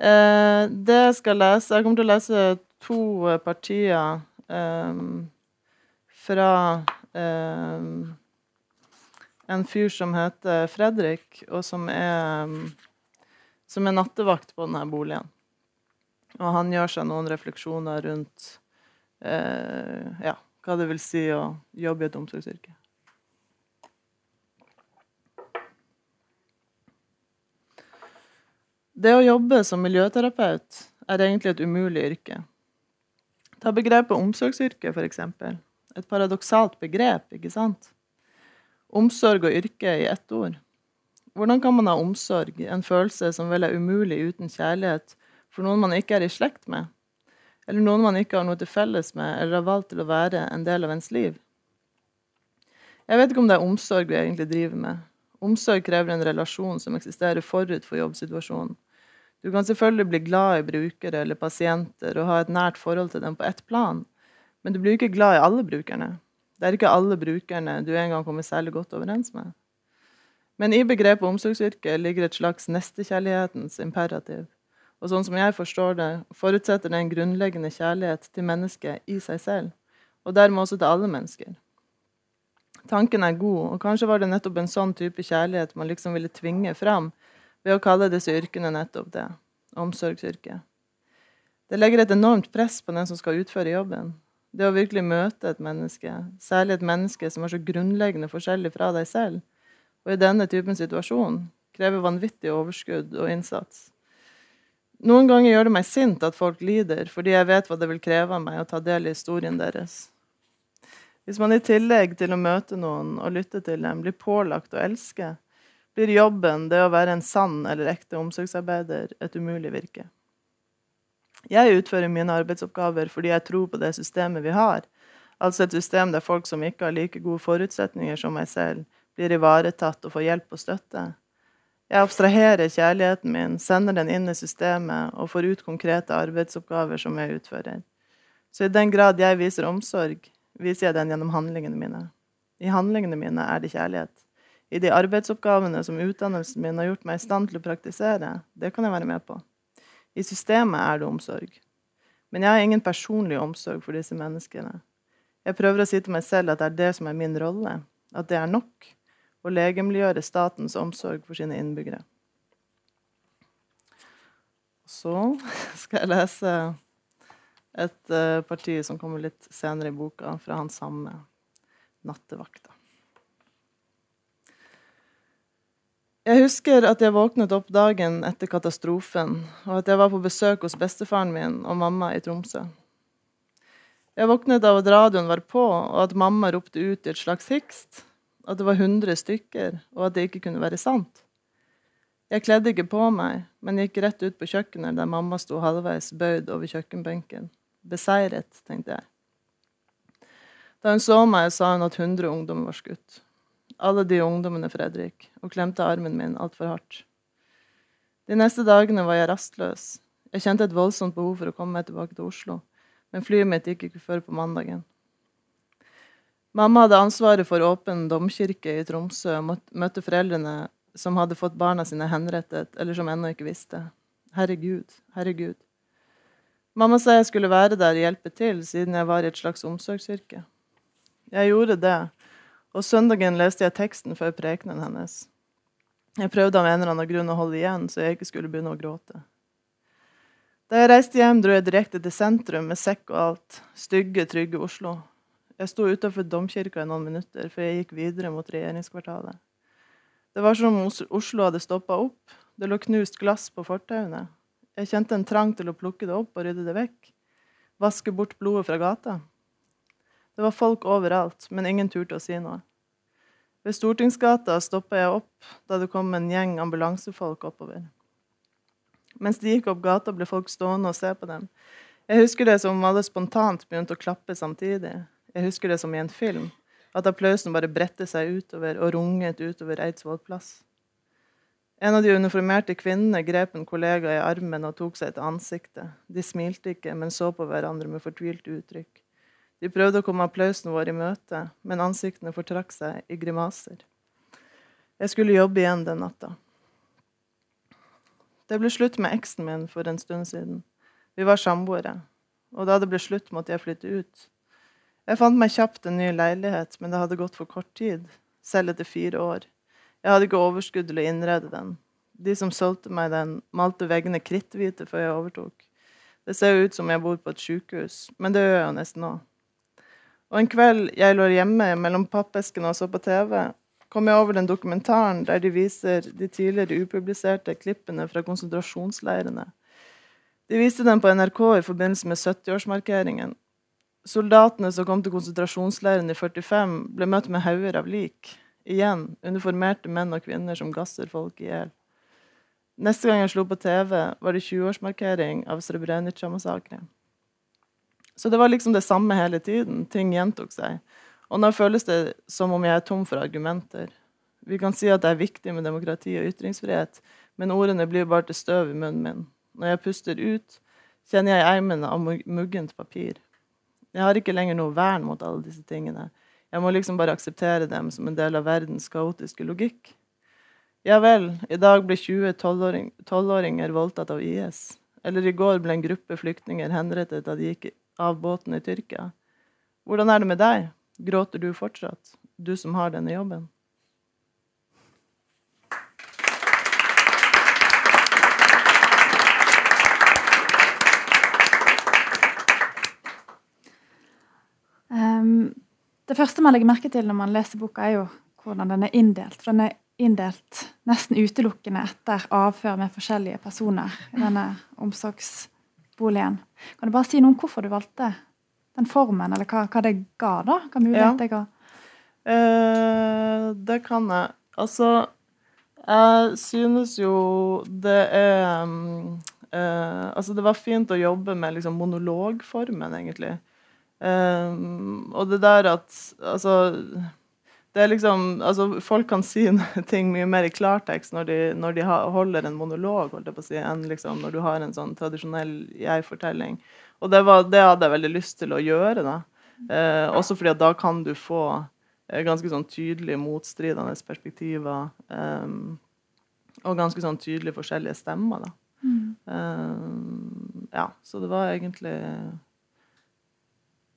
D: Eh, det jeg skal lese Jeg kommer til å lese to eh, partier eh, fra eh, en fyr som heter Fredrik, og som er, som er nattevakt på denne boligen. Og han gjør seg noen refleksjoner rundt eh, ja, hva det vil si å jobbe i et omsorgsyrke. Det å jobbe som miljøterapeut er egentlig et umulig yrke. Ta begrepet omsorgsyrke, f.eks. Et paradoksalt begrep, ikke sant? Omsorg og yrke i ett ord. Hvordan kan man ha omsorg, en følelse som vel er umulig uten kjærlighet, for noen man ikke er i slekt med? Eller noen man ikke har noe til felles med, eller har valgt til å være en del av ens liv? Jeg vet ikke om det er omsorg vi egentlig driver med. Omsorg krever en relasjon som eksisterer forut for jobbsituasjonen. Du kan selvfølgelig bli glad i brukere eller pasienter og ha et nært forhold til dem på ett plan, men du blir ikke glad i alle brukerne. Det er ikke alle brukerne du en gang kommer særlig godt overens med. Men i begrepet omsorgsyrke ligger et slags nestekjærlighetens imperativ. Og sånn som jeg forstår det, forutsetter det en grunnleggende kjærlighet til mennesket i seg selv, og dermed også til alle mennesker. Tanken er god, og kanskje var det nettopp en sånn type kjærlighet man liksom ville tvinge fram ved å kalle disse yrkene nettopp det omsorgsyrket. Det legger et enormt press på den som skal utføre jobben. Det å virkelig møte et menneske, særlig et menneske som er så grunnleggende forskjellig fra deg selv, og i denne typen situasjon, krever vanvittig overskudd og innsats. Noen ganger gjør det meg sint at folk lider, fordi jeg vet hva det vil kreve av meg å ta del i historien deres. Hvis man i tillegg til å møte noen og lytte til dem, blir pålagt å elske, blir jobben, det å være en sann eller ekte omsorgsarbeider, et umulig virke. Jeg utfører mine arbeidsoppgaver fordi jeg tror på det systemet vi har, altså et system der folk som ikke har like gode forutsetninger som meg selv, blir ivaretatt og får hjelp og støtte. Jeg abstraherer kjærligheten min, sender den inn i systemet og får ut konkrete arbeidsoppgaver som jeg utfører. Så i den grad jeg viser omsorg, viser jeg den gjennom handlingene mine. I handlingene mine er det kjærlighet i de arbeidsoppgavene som utdannelsen min har gjort meg i stand til å praktisere, det kan jeg være med på. I systemet er det omsorg. Men jeg har ingen personlig omsorg for disse menneskene. Jeg prøver å si til meg selv at det er det som er min rolle, at det er nok å legemliggjøre statens omsorg for sine innbyggere. Så skal jeg lese et uh, parti som kommer litt senere i boka, fra han samme nattevakta. Jeg husker at jeg våknet opp dagen etter katastrofen, og at jeg var på besøk hos bestefaren min og mamma i Tromsø. Jeg våknet av at radioen var på, og at mamma ropte ut i et slags hikst at det var 100 stykker, og at det ikke kunne være sant. Jeg kledde ikke på meg, men gikk rett ut på kjøkkenet der mamma sto halvveis bøyd over kjøkkenbenken. Beseiret, tenkte jeg. Da hun så meg, sa hun at 100 ungdommer var skutt alle de ungdommene, Fredrik, og klemte armen min altfor hardt. De neste dagene var jeg rastløs. Jeg kjente et voldsomt behov for å komme meg tilbake til Oslo, men flyet mitt gikk ikke før på mandagen. Mamma hadde ansvaret for Åpen domkirke i Tromsø og møtte foreldrene som hadde fått barna sine henrettet, eller som ennå ikke visste. Herregud, herregud. Mamma sa jeg skulle være der og hjelpe til, siden jeg var i et slags omsorgsyrke. Jeg gjorde det, og søndagen leste jeg teksten før prekenen hennes. Jeg prøvde av en eller annen grunn å holde igjen, så jeg ikke skulle begynne å gråte. Da jeg reiste hjem, dro jeg direkte til sentrum med sekk og alt. Stygge, trygge Oslo. Jeg sto utafor domkirka i noen minutter før jeg gikk videre mot regjeringskvartalet. Det var som om Oslo hadde stoppa opp. Det lå knust glass på fortauene. Jeg kjente en trang til å plukke det opp og rydde det vekk. Vaske bort blodet fra gata. Det var folk overalt, men ingen turte å si noe. Ved Stortingsgata stoppa jeg opp da det kom en gjeng ambulansefolk oppover. Mens de gikk opp gata, ble folk stående og se på dem. Jeg husker det som om alle spontant begynte å klappe samtidig. Jeg husker det som i en film. At applausen bare bredte seg utover og runget utover Eidsvoll plass. En av de uniformerte kvinnene grep en kollega i armen og tok seg til ansiktet. De smilte ikke, men så på hverandre med fortvilt uttrykk. De prøvde å komme applausen vår i møte, men ansiktene fortrakk seg i grimaser. Jeg skulle jobbe igjen den natta. Det ble slutt med eksen min for en stund siden. Vi var samboere. Og da det ble slutt, måtte jeg flytte ut. Jeg fant meg kjapt en ny leilighet, men det hadde gått for kort tid. Selv etter fire år. Jeg hadde ikke overskudd til å innrede den. De som solgte meg den, malte veggene kritthvite før jeg overtok. Det ser jo ut som jeg bor på et sykehus, men det gjør jeg jo nesten nå. Og en kveld jeg lå hjemme mellom pappeskene og så på TV, kom jeg over den dokumentaren der de viser de tidligere upubliserte klippene fra konsentrasjonsleirene. De viste den på NRK i forbindelse med 70-årsmarkeringen. Soldatene som kom til konsentrasjonsleiren i 45, ble møtt med hauger av lik. Igjen uniformerte menn og kvinner som gasser folk i hjel. Neste gang jeg slo på TV, var det 20-årsmarkering av Srebrenica-massakren. Så det var liksom det samme hele tiden. Ting gjentok seg. Og nå føles det som om jeg er tom for argumenter. Vi kan si at det er viktig med demokrati og ytringsfrihet, men ordene blir bare til støv i munnen min. Når jeg puster ut, kjenner jeg eimen av muggent papir. Jeg har ikke lenger noe vern mot alle disse tingene. Jeg må liksom bare akseptere dem som en del av verdens kaotiske logikk. Ja vel, i dag ble 20 tolvåringer voldtatt av IS. Eller i går ble en gruppe flyktninger henrettet da de gikk av båten i Tyrkia. Hvordan er det med deg? Gråter du fortsatt, du som har denne jobben?
A: Um, det første man legger merke til når man leser boka, er jo hvordan den er inndelt. Den er inndelt nesten utelukkende etter avhør med forskjellige personer i denne omsorgsboligen. Kan du bare si noe om hvorfor du valgte den formen, eller hva, hva det ga, da? Hva mulighet det ga?
D: Eh, det kan jeg. Altså, jeg synes jo det er um, eh, Altså, det var fint å jobbe med liksom monologformen, egentlig. Um, og det der at Altså det er liksom, altså Folk kan si ting mye mer i klartekst når de, når de holder en monolog, holdt jeg på å si, enn liksom når du har en sånn tradisjonell jeg-fortelling. Og det, var, det, hadde jeg veldig lyst til å gjøre. da. Eh, også fordi at da kan du få eh, ganske sånn tydelige motstridende perspektiver. Eh, og ganske sånn tydelige forskjellige stemmer. da. Mm. Eh, ja, så det var egentlig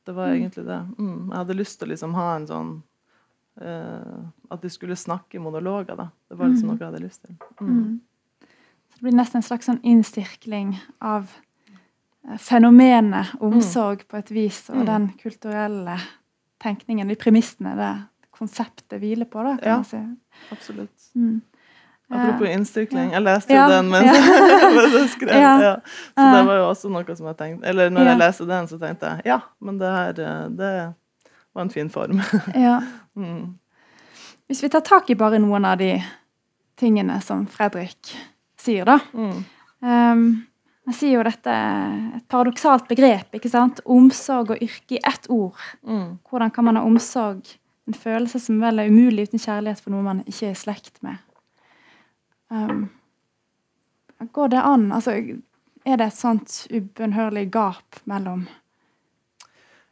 D: Det var egentlig det. Mm, jeg hadde lyst til å liksom ha en sånn At de skulle snakke monologer. da. Det var liksom mm. noe jeg hadde lyst til. Mm.
A: Mm. Så det blir nesten en slags sånn innsirkling av Eh, fenomenet omsorg mm. på et vis, og den kulturelle tenkningen, de premissene det konseptet hviler på. da, kan
D: ja,
A: man si.
D: Absolutt. Mm. Apropos innstikling, jeg leste jo ja, den mens jeg skrev. Ja. Så det var jo også noe som jeg tenkte Eller når jeg leste den, så tenkte jeg ja, men det her eh, det var en fin form.
A: ja. Mm. Hvis vi tar tak i bare noen av de tingene som Fredrik sier, da. Mm. Um, jeg sier jo dette et paradoksalt begrep. ikke sant? Omsorg og yrke i ett ord. Mm. Hvordan kan man ha omsorg, en følelse som vel er umulig uten kjærlighet for noe man ikke er i slekt med? Um, går det an? Altså, er det et sånt ubønnhørlig gap mellom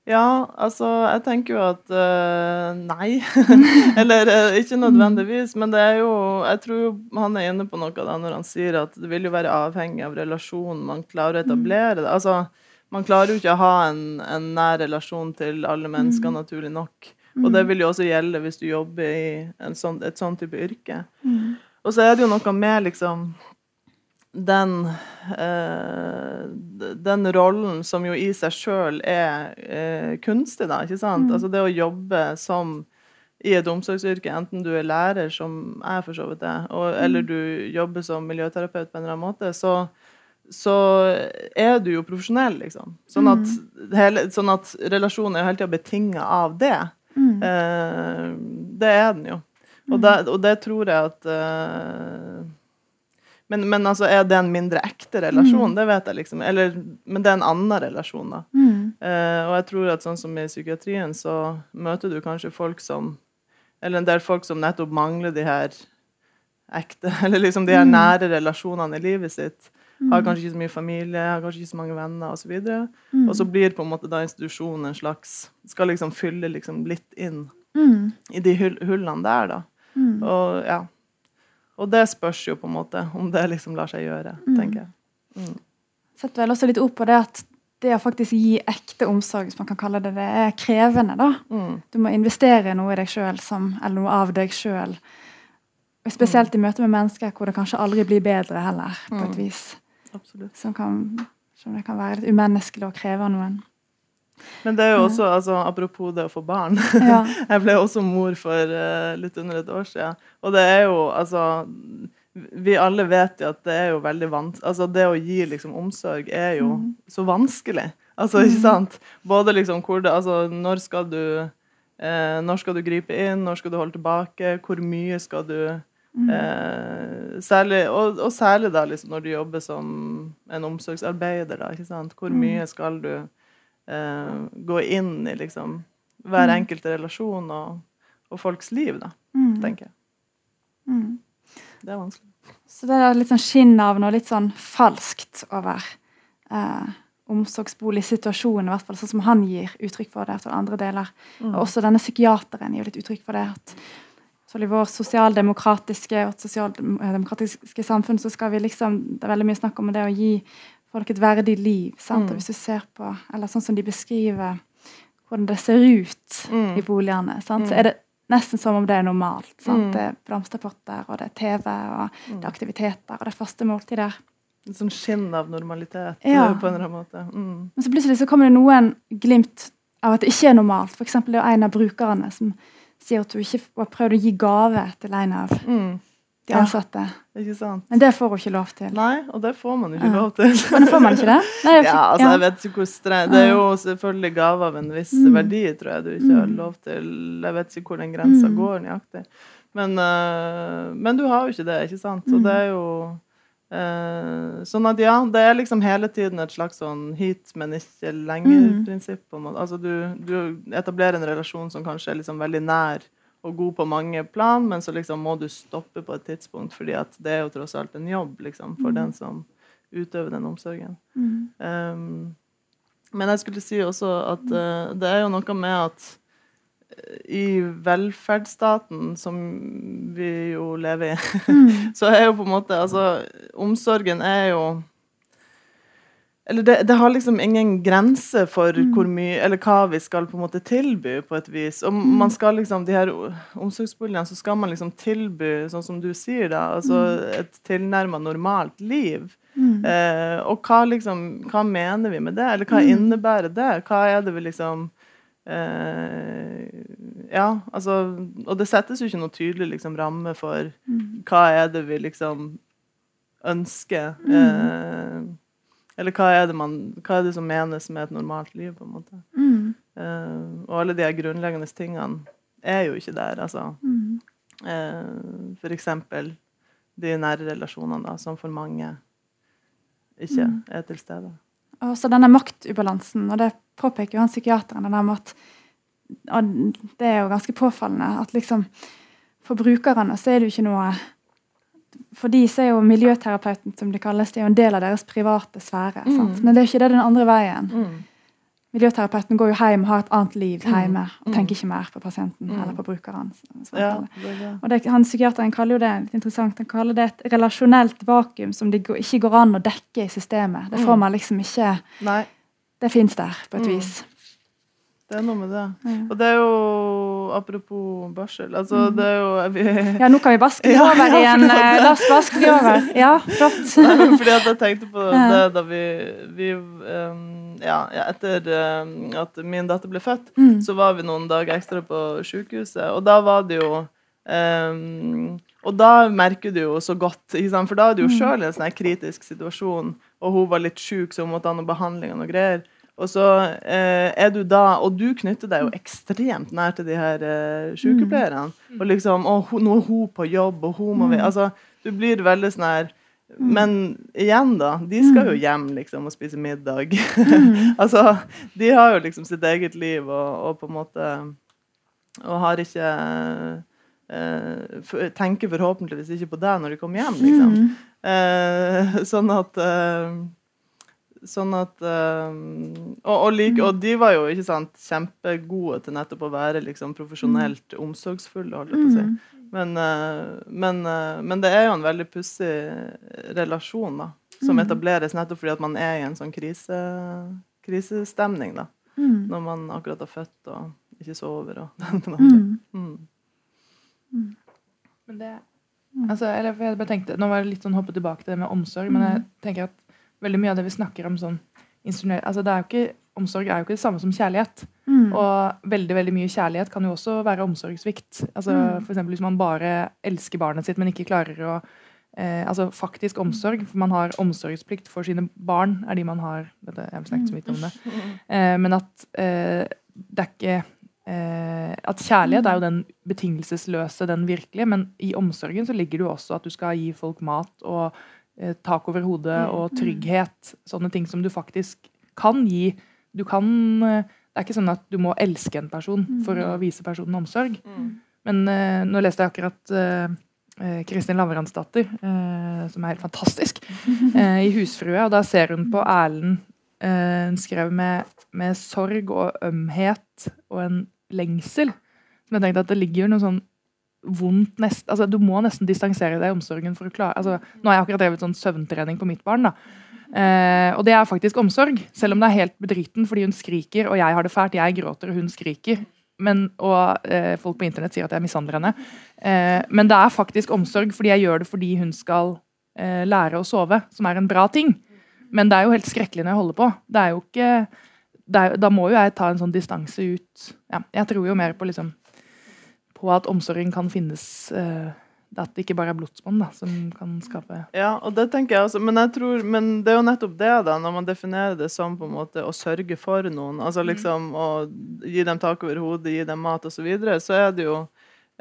D: ja, altså jeg tenker jo at uh, nei. Eller uh, ikke nødvendigvis. Men det er jo Jeg tror han er inne på noe da når han sier at det vil jo være avhengig av relasjonen man klarer å etablere det. Altså, man klarer jo ikke å ha en, en nær relasjon til alle mennesker, mm. naturlig nok. Og det mm. vil jo også gjelde hvis du jobber i sånn, et sånn type yrke. Mm. Og så er det jo noe med liksom den eh, den rollen som jo i seg sjøl er eh, kunstig, da, ikke sant? Mm. Altså det å jobbe som i et omsorgsyrke, enten du er lærer, som jeg for så vidt er, og, eller mm. du jobber som miljøterapeut på en eller annen måte, så, så er du jo profesjonell, liksom. Sånn at, mm. hele, sånn at relasjonen er jo hele tida betinga av det. Mm. Eh, det er den jo. Og, mm. det, og det tror jeg at eh, men, men, altså, er det en mindre ekte relasjon? Mm. Det vet jeg liksom. Eller, men det er en annen relasjon, da. Mm. Eh, og jeg tror at sånn som i psykiatrien, så møter du kanskje folk som Eller en del folk som nettopp mangler de her ekte Eller liksom de her mm. nære relasjonene i livet sitt. Har mm. kanskje ikke så mye familie, har kanskje ikke så mange venner osv. Og, så mm. og så blir på en måte da institusjonen en slags Skal liksom fylle liksom litt inn mm. i de hullene der, da. Mm. Og ja. Og det spørs jo på en måte om det liksom lar seg gjøre, mm. tenker jeg. Mm.
A: Setter vel også litt ord på det at det å faktisk gi ekte omsorg, hvis man kan kalle det det, er krevende. da. Mm. Du må investere i noe i deg sjøl, eller noe av deg sjøl. Spesielt i møte med mennesker hvor det kanskje aldri blir bedre heller, på et mm. vis.
D: Absolutt.
A: Som, kan, som det kan være litt umenneskelig å kreve av noen.
D: Men det er jo også, altså, apropos det å få barn ja. Jeg ble også mor for uh, litt under et år siden. Og det er jo altså Vi alle vet jo at det er jo veldig vanskelig Altså det å gi liksom omsorg er jo mm. så vanskelig. Altså, ikke mm. sant? Både liksom hvor det Altså, når skal du eh, Når skal du gripe inn? Når skal du holde tilbake? Hvor mye skal du mm. eh, særlig, og, og, særlig da liksom når du jobber som en omsorgsarbeider, da? Hvor mm. mye skal du uh, gå inn i liksom hver mm. enkelt relasjon og, og, folks liv, da, mm. tenker jeg. Mm. Det er vanskelig.
A: Så det er litt sånn skinn av noe litt sånn falskt over eh, omsorgsboligsituasjonen, i hvert fall sånn som han gir uttrykk for det etter andre deler. Mm. Og også denne psykiateren gir litt uttrykk for det. at i vår sosialdemokratiske og sosialdemokratiske samfunn så skal vi liksom, Det er veldig mye snakk om det å gi folk et verdig liv. sant? Mm. Og hvis du ser på, eller sånn som de beskriver hvordan det ser ut mm. i boligene, sant? så mm. er det nesten som om det er normalt. sant? Mm. Det er blomsterpotter, og det er TV, og det er mm. aktiviteter, og det er faste måltider.
D: En sånn skinn av normalitet ja. på en eller annen måte. Mm.
A: Men så plutselig så kommer det noen glimt av at det ikke er normalt. F.eks. det er en av brukerne som sier at hun ikke har prøvd å gi gave til en av mm de ansatte.
D: Ja, ikke sant?
A: Men det får hun ikke lov til.
D: Nei, og det får man ikke lov til.
A: Men får man ikke det? Nei,
D: ja, altså, jeg vet ikke hvor streng Det er jo selvfølgelig gave av en viss mm. verdi, tror jeg du ikke har mm. lov til. Jeg vet ikke hvor den grensa mm. går nøyaktig. Men, uh, men, du har jo ikke det, ikke sant? Så det er jo uh, Sånn at ja, det er liksom hele tiden et slags sånn hit, men ikke lenger-prinsipp. Altså du, du etablerer en relasjon som kanskje er liksom veldig nær og god på mange plan, men så liksom må du stoppe på et tidspunkt, fordi at det er jo tross alt en jobb liksom, for mm. den som utøver den omsorgen. Mm. Um, men jeg skulle si også at uh, det er jo noe med at uh, i velferdsstaten, som vi jo lever i, mm. så er jo på en måte Altså, omsorgen er jo eller det, det, har liksom ingen grense for mm. hvor mye, eller hva vi skal på en måte tilby, på et vis. Og mm. man skal liksom, de her omsorgsboligene, så skal man liksom tilby, sånn som du sier, da, altså mm. et tilnærma normalt liv. Mm. Eh, og hva liksom, hva mener vi med det, eller hva innebærer det? Hva er det vi liksom eh, Ja, altså Og det settes jo ikke noe tydelig liksom ramme for hva er det vi liksom ønsker. Eh, eller hva er, man, hva er, det som menes med et normalt liv, på en måte. Mm. Uh, og alle de grunnleggende tingene er jo ikke der, altså. Mm. Uh, for eksempel de nære relasjonene, da, som for mange ikke mm. er til stede.
A: Og så denne maktubalansen, og det påpeker jo han psykiateren, den med at og det er jo ganske påfallende at liksom for brukerne så er det jo ikke noe for de så er jo miljøterapeuten som det kalles, det er jo en del av deres private sfære. Mm. Men det er ikke det den andre veien. Mm. Miljøterapeuten går jo hjem og har et annet liv mm. hjemme og mm. tenker ikke mer på pasienten mm. eller på brukeren. Ja, det det. Og det, han Psykiateren kaller jo det litt interessant, han kaller det et relasjonelt vakuum som det ikke går an å dekke i systemet. Det får man liksom ikke Nei. Det fins der, på et vis.
D: Det er noe med det. Ja. Og det er jo Apropos barsel. Altså, mm. det er jo vi,
A: Ja, nå kan vi vaske det over ja, igjen. La oss vaske det over. Ja, flott.
D: Nei, fordi at jeg tenkte på det da vi, vi um, ja, etter um, at min datter ble født, mm. så var vi noen dager ekstra på sykehuset. Og da var det jo um, Og da merker du jo så godt, for da er du jo mm. sjøl i en sånn kritisk situasjon, og hun var litt sjuk, så hun måtte ha noe behandling og noe greier. Og så eh, er du da Og du knytter deg jo ekstremt nær til de her eh, sykepleierne. Mm. Og liksom Å, nå er hun på jobb, og hun må vi mm. Altså, du blir veldig sånn her mm. men igjen, da. De skal jo hjem liksom og spise middag. altså, de har jo liksom sitt eget liv og, og på en måte Og har ikke eh, Tenker forhåpentligvis ikke på deg når de kommer hjem, liksom. Eh, sånn at eh, Sånn at um, og, og, like, og, de var jo ikke sant, kjempegode til nettopp å være liksom, profesjonelt mm. omsorgsfulle, holdt jeg på å si. Mm. Men, uh, men, uh, men, det er jo en veldig pussig relasjon da, som mm. etableres nettopp fordi at man er i en sånn krise, krisestemning. da, mm. Når man akkurat har født og ikke sover og den mm.
B: mm. Men det altså, eller, jeg bare tenkte, Nå var det litt sånn hoppe tilbake til det med omsorg, men jeg tenker at veldig mye av det vi snakker om sånn altså det er jo ikke, Omsorg er jo ikke det samme som kjærlighet. Mm. Og veldig veldig mye kjærlighet kan jo også være omsorgssvikt. Altså, mm. F.eks. hvis man bare elsker barnet sitt, men ikke klarer å eh, altså Faktisk omsorg. For man har omsorgsplikt for sine barn, er de man har dette, Jeg har snakket så vidt om det. Mm. Eh, men at eh, det er ikke eh, At kjærlighet er jo den betingelsesløse, den virkelige, men i omsorgen så ligger det jo også at du skal gi folk mat og tak over hodet mm, og mm. trygghet. Sånne ting som du faktisk kan gi. Du kan eh, Det er ikke sånn at du må elske en person for å mm. vise personen omsorg. Men uh, nå leste jeg akkurat Kristin Lavransdatter, som er helt fantastisk, i 'Husfrue'. Og da ser hun på Erlend Hun skrev med, med, sorg og ømhet og en lengsel. Som jeg tenkte at det ligger noe sånn vondt nest, altså Du må nesten distansere deg i omsorgen for å klare altså, Nå har jeg akkurat drevet sånn søvntrening på mitt barn. da, eh, Og det er faktisk omsorg, selv om det er helt bedriten fordi hun skriker, og jeg har det fælt. Jeg gråter, og hun skriker. Men, og eh, folk på internett sier at jeg mishandler henne. Eh, men det er faktisk omsorg fordi jeg gjør det fordi hun skal eh, lære å sove, som er en bra ting. Men det er jo helt skrekkelig når jeg holder på. Det er jo ikke er, Da må jo jeg ta en sånn distanse ut. Ja, jeg tror jo mer på liksom på at omsorgen kan finnes uh, At det ikke bare er blodsbånd som kan skape
D: Ja, og det tenker jeg også. Men, jeg tror, men det er jo nettopp det, da, når man definerer det som på en måte å sørge for noen. altså mm. liksom Å gi dem tak over hodet, gi dem mat osv. Så, videre, så er det jo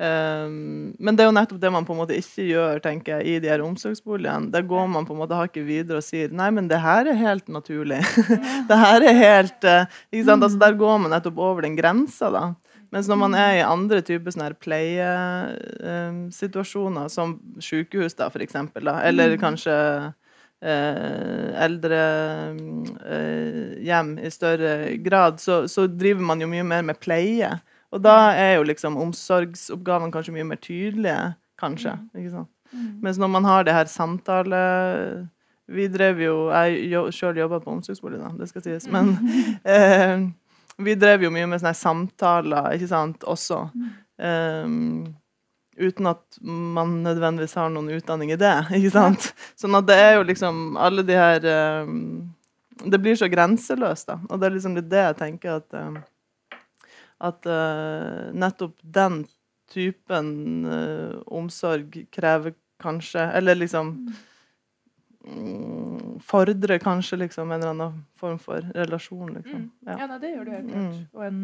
D: Um, men det er jo nettopp det man på en måte ikke gjør tenker jeg, i de her omsorgsboligene. Der går man på en måte hakket videre og sier nei, men det her er helt naturlig. det her er helt uh, ikke sant? Altså, Der går man nettopp over den grensa. da. Mens når man er i andre typer sånne pleiesituasjoner, eh, som sykehus, da, for eksempel, da, eller mm. kanskje eh, eldre eh, i større grad, så, så, driver man jo mye mer med pleie. Og da er jo liksom omsorgsoppgavene kanskje mye mer tydelige, kanskje. Mm. ikke sant? Mm. Mens når man har det her samtale Vi drev jo Jeg sjøl jobba på omsorgsbolig, da, det skal sies, men eh, vi drev jo mye med sånne samtaler ikke sant, også. Um, uten at man nødvendigvis har noen utdanning i det. ikke sant? Sånn at det er jo liksom alle de her um, Det blir så grenseløst, da. Og det er liksom det jeg tenker at um, At uh, nettopp den typen uh, omsorg krever kanskje Eller liksom Mm, fordrer kanskje liksom en eller annen form for relasjon. Liksom. Mm.
B: Ja. ja nei, det gjør du helt klart. Mm. Og en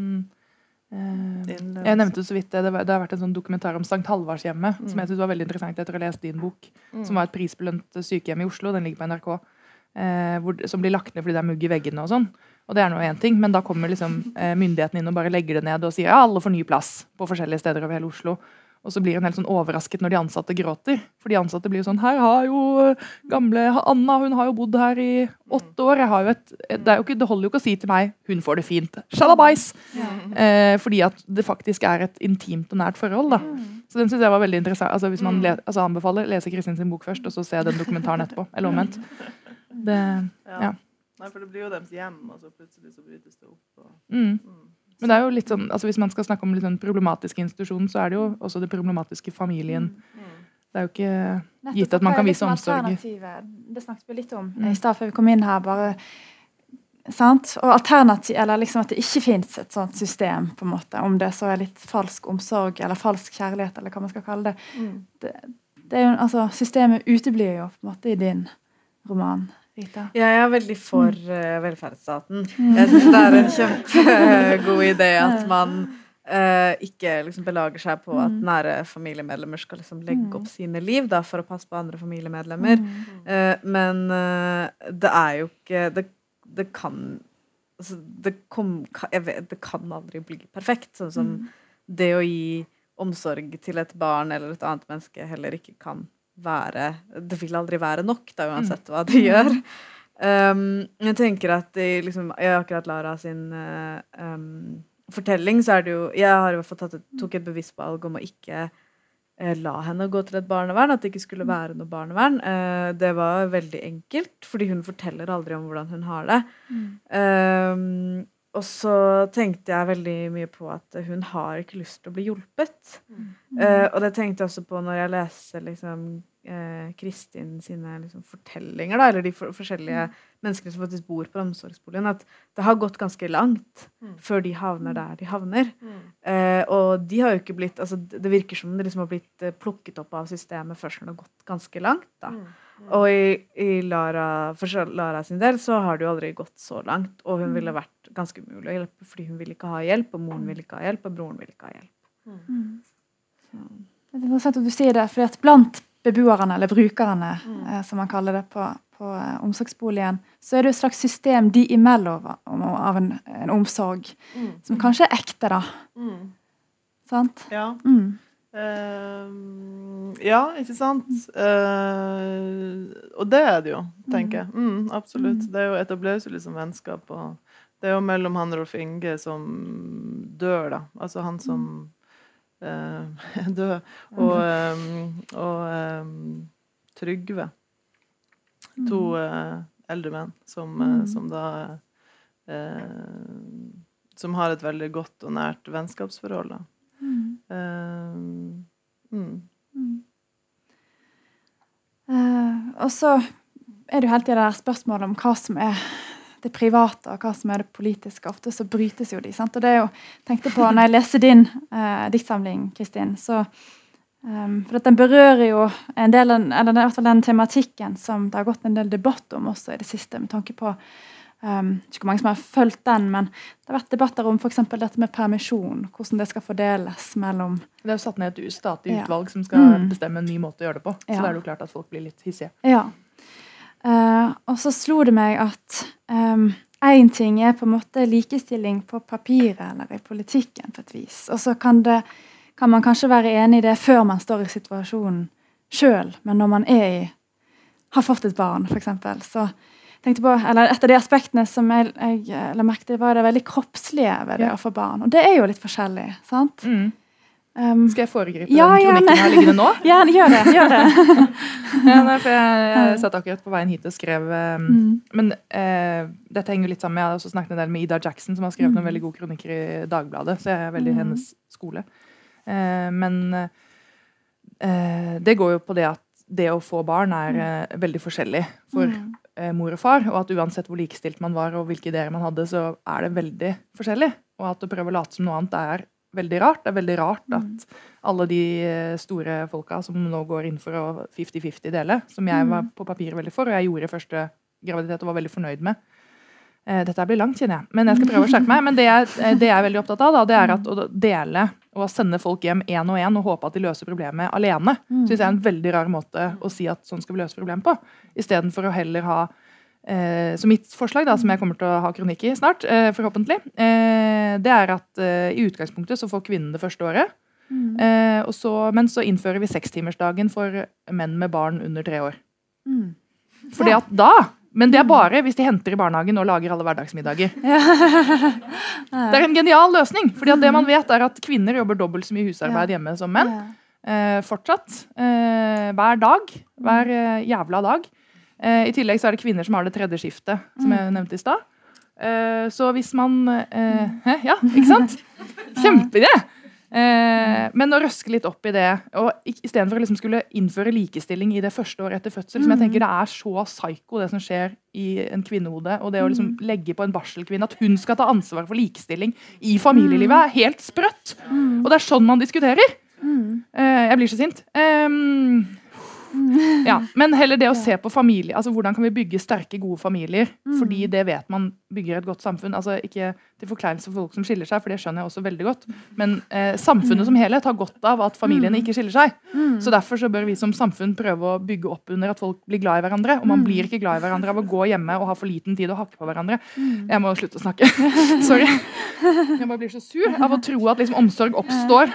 B: eh, Jeg nevnte så vidt det, det, har vært en sånn dokumentar om Sankt Halvardshjemmet mm. som jeg synes var veldig interessant etter å ha lest din bok. Mm. Som var et prisbelønt sykehjem i Oslo. Den ligger på NRK. Eh, hvor, som blir lagt ned fordi det er mugg i veggene og sånn. Og det er nå én ting, men da kommer liksom eh, myndighetene inn og bare legger det ned og sier ja, alle får ny plass på forskjellige steder over hele Oslo. Og så blir hun helt sånn overrasket når de ansatte gråter. For de ansatte blir jo sånn Her har jo gamle Anna hun har jo bodd her i åtte år. Jeg har jo et, det, jo ikke, det holder jo ikke å si til meg 'hun får det fint'. Shalabais! Ja. Eh, fordi at det faktisk er et intimt og nært forhold. da. Mm. Så den syns jeg var veldig interessant. Altså Hvis man mm. le, altså anbefaler, lese Kristin sin bok først, og så se den dokumentaren etterpå. Eller omvendt. Det,
D: ja. Nei, for det blir jo deres hjem, og så plutselig så brytes det opp. Og, mm. Mm.
B: Men det er jo litt sånn, altså hvis man skal snakke om litt sånn problematiske institusjonen, så er det jo også det problematiske familien. Det er jo ikke gitt at man kan vise omsorg.
A: Det snakket vi litt om mm. i stad før vi kom inn her. bare sant? Og alternativ, eller liksom at det ikke fins et sånt system, på en måte, om det så er litt falsk omsorg eller falsk kjærlighet, eller hva man skal kalle det. Mm. det, det er jo, altså, systemet uteblir jo på en måte i din roman. Rita?
C: Ja, jeg er veldig for uh, velferdsstaten. Mm. Jeg syns det er en kjempegod idé at man uh, ikke liksom belager seg på at mm. nære familiemedlemmer skal liksom legge opp sine liv da, for å passe på andre familiemedlemmer. Uh, men det er jo ikke det, det kan altså, det, kom, vet, det, kan aldri bli perfekt. Sånn som det å gi omsorg til et barn eller et annet menneske heller ikke kan være Det vil aldri være nok, da, uansett hva de gjør. Um, jeg tenker at i liksom, i akkurat Lara sin uh, um, fortelling, så er det jo Jeg har i hvert fall tatt tok et bevisst valg om å ikke uh, la henne gå til et barnevern. At det ikke skulle være noe barnevern. Uh, det var veldig enkelt, fordi hun forteller aldri om hvordan hun har det. Mm. Um, og så tenkte jeg veldig mye på at hun har ikke lyst til å bli hjulpet. Mm. Uh, og det tenkte jeg også på når jeg leser liksom, uh, Kristin sine liksom, fortellinger, da, eller de for forskjellige mm. menneskene som faktisk bor på omsorgsboligen, at det har gått ganske langt mm. før de havner der de havner. Uh, og de har jo ikke blitt altså, Det virker som det liksom har blitt plukket opp av systemet først når det har gått ganske langt. da. Og i, i Lara, for Lara sin del så har det jo aldri gått så langt. Og hun ville mm. vært ganske umulig å hjelpe fordi hun ville ikke ha hjelp, og moren ville ikke ha hjelp, og broren ville ikke ha hjelp. Mm.
A: Det er interessant at du sier det, for at blant beboerne, eller brukerne, mm. eh, som man kaller det på, på eh, omsorgsboligen, så er det et slags system de imellom av en, en omsorg, mm. som kanskje er ekte, da. Mm. Sant?
D: Ja. Mm. Uh, ja, ikke sant? Uh, og det er det jo, tenker jeg. Mm, absolutt. Mm. Det er jo etableres jo liksom vennskap. og Det er jo mellom han Rolf Inge som dør, da. Altså han som død. Og, um, og um, Trygve. To uh, eldre menn som, uh, som da Som har et veldig godt og nært vennskapsforhold. da.
A: Mm. Mm. Uh, og så er det jo hele tida spørsmålet om hva som er det private og hva som er det politiske. Ofte så brytes jo de. sant? Og det er jo, tenkte på, når jeg leser din eh, diktsamling, Kristin, så um, For at den berører jo en del, eller i hvert fall den tematikken som det har gått en del debatt om også i det siste, med tanke på Um, ikke hvor mange som har fulgt den, men det har vært debatter om for dette med permisjon. Hvordan det skal fordeles mellom
B: Det er jo satt ned et statlig ja. utvalg som skal mm. bestemme en ny måte å gjøre det på. Så ja. da er det jo klart at folk blir litt hissige.
A: Ja. Uh, og så slo det meg at én um, ting er på en måte likestilling på papiret eller i politikken på et vis. Og så kan, kan man kanskje være enig i det før man står i situasjonen sjøl, men når man er i har fått et barn, f.eks., så tenkte på, eller Et av de aspektene som jeg, jeg la merke til, var det veldig kroppslige ved det ja. å få barn. Og det er jo litt forskjellig. sant?
B: Mm. Um, Skal jeg foregripe ja, den kronikken her liggende nå?
A: Ja, gjør det. gjør det.
B: ja, nei, for jeg, jeg, satt akkurat på veien hit og skrev um, mm. Men uh, dette henger litt sammen. Jeg har også snakket en del med Ida Jackson, som har skrevet mm. noen veldig gode kronikker i Dagbladet. Så jeg er veldig mm. hennes skole. Uh, men uh, det går jo på det at det å få barn er mm. veldig forskjellig for mm mor og far, og at uansett hvor likestilt man var og hvilke ideer man hadde, så er det veldig forskjellig. Og at å prøve å late som noe annet er veldig rart. Det er veldig rart mm. at alle de eh, store folka som nå går inn for å 50-50 dele, som jeg var mm. på papiret veldig for, og jeg gjorde første graviditet og var veldig fornøyd med, Eh, dette blir langt, kjenner jeg, men jeg skal prøve å skjerpe meg. Men det jeg, eh, det jeg, er veldig opptatt av, da, det er at å dele og sende folk hjem én og én og håpe at de løser problemet alene, mm. syns jeg er en veldig rar måte å si at sånn skal vi løse problemet på. Istedenfor å heller ha Så mitt forslag, da, som jeg kommer til å ha kronikk i snart, eh, forhåpentlig, eh, det er at eh, i utgangspunktet så får kvinnen det første året. Mm. Så, men så innfører vi sekstimersdagen for menn med barn under tre år. Mm. Fordi at da men det er bare hvis de henter i barnehagen og lager alle hverdagsmiddager. Det er en genial løsning. fordi det man vet er at Kvinner jobber dobbelt så mye husarbeid hjemme som menn. Eh, fortsatt. Eh, hver dag. Hver eh, jævla dag. Eh, I tillegg så er det kvinner som har det tredje skiftet, som jeg nevnte i stad. Uh, så hvis man uh, Ja, ikke sant? Kjempeidé! Eh, men å røske litt opp i det, og istedenfor å liksom skulle innføre likestilling i det første året etter fødsel som jeg tenker Det er så psyko, det som skjer i en kvinnehode. Og det å liksom legge på en barselkvinne at hun skal ta ansvar for likestilling i familielivet, er helt sprøtt! Og det er sånn man diskuterer! Eh, jeg blir så sint. Ja, Men heller det å se på familie, altså hvordan kan vi bygge sterke, gode familier. Mm. Fordi det vet man bygger et godt samfunn. altså Ikke til forkleinelse for folk som skiller seg, for det skjønner jeg også veldig godt. Men eh, samfunnet mm. som helhet har godt av at familiene mm. ikke skiller seg. Så derfor så bør vi som samfunn prøve å bygge opp under at folk blir glad i hverandre. Og man blir ikke glad i hverandre av å gå hjemme og ha for liten tid å hakke på hverandre. Jeg må slutte å snakke. Sorry. Jeg bare blir så sur av å tro at liksom omsorg oppstår.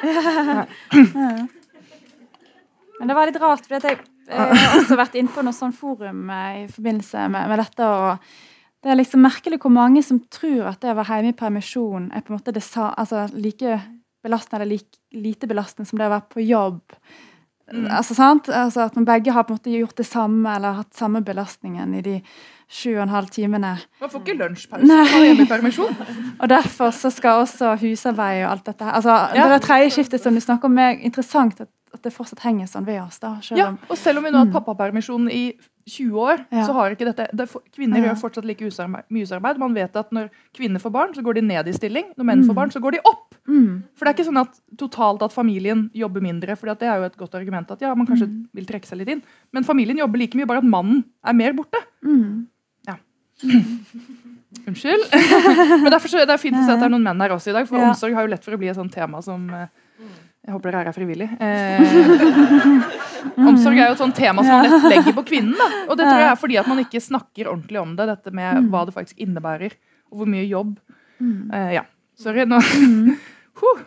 A: Men det var litt rart, for jeg, jeg har også vært inne på noe sånn forum eh, i forbindelse med, med, dette. og Det er liksom merkelig hvor mange som tror at det å være hjemme i permisjon er på en måte det altså, like belastende eller like, lite belastende som det å være på jobb. Mm. Altså, sant? Altså, at man begge har på en måte gjort det samme eller hatt samme belastningen i de sju og en halv timene.
B: Man får ikke lunsjpause hjemme i permisjon.
A: og derfor så skal også husarbeid og alt dette her altså, ja. Det tredje skiftet som du snakker om, er interessant at at det fortsatt henger sånn ved oss. da.
B: Selv ja, og selv om vi nå har hatt mm. pappapermisjon i 20 år, ja. så har ikke dette det, Kvinner ja. gjør fortsatt like mye husarbeid. Man vet at når kvinner får barn, så går de ned i stilling. Når menn mm. får barn, så går de opp. Mm. For det er ikke sånn at totalt at familien jobber mindre. for det er jo et godt argument at ja, man kanskje mm. vil trekke seg litt inn. Men familien jobber like mye, bare at mannen er mer borte. Mm. Ja. Unnskyld. Men derfor så, Det er fint å se at det er noen menn her også i dag, for omsorg har jo lett for å bli et sånt tema som eh, jeg håper dere er frivillig. Eh, omsorg er jo et sånt tema som man lett legger på kvinnen. Da. Og det tror jeg er fordi at man ikke snakker ordentlig om det, dette med mm. hva det faktisk innebærer, og hvor mye jobb. Mm. Eh, ja, sorry. Nå. huh.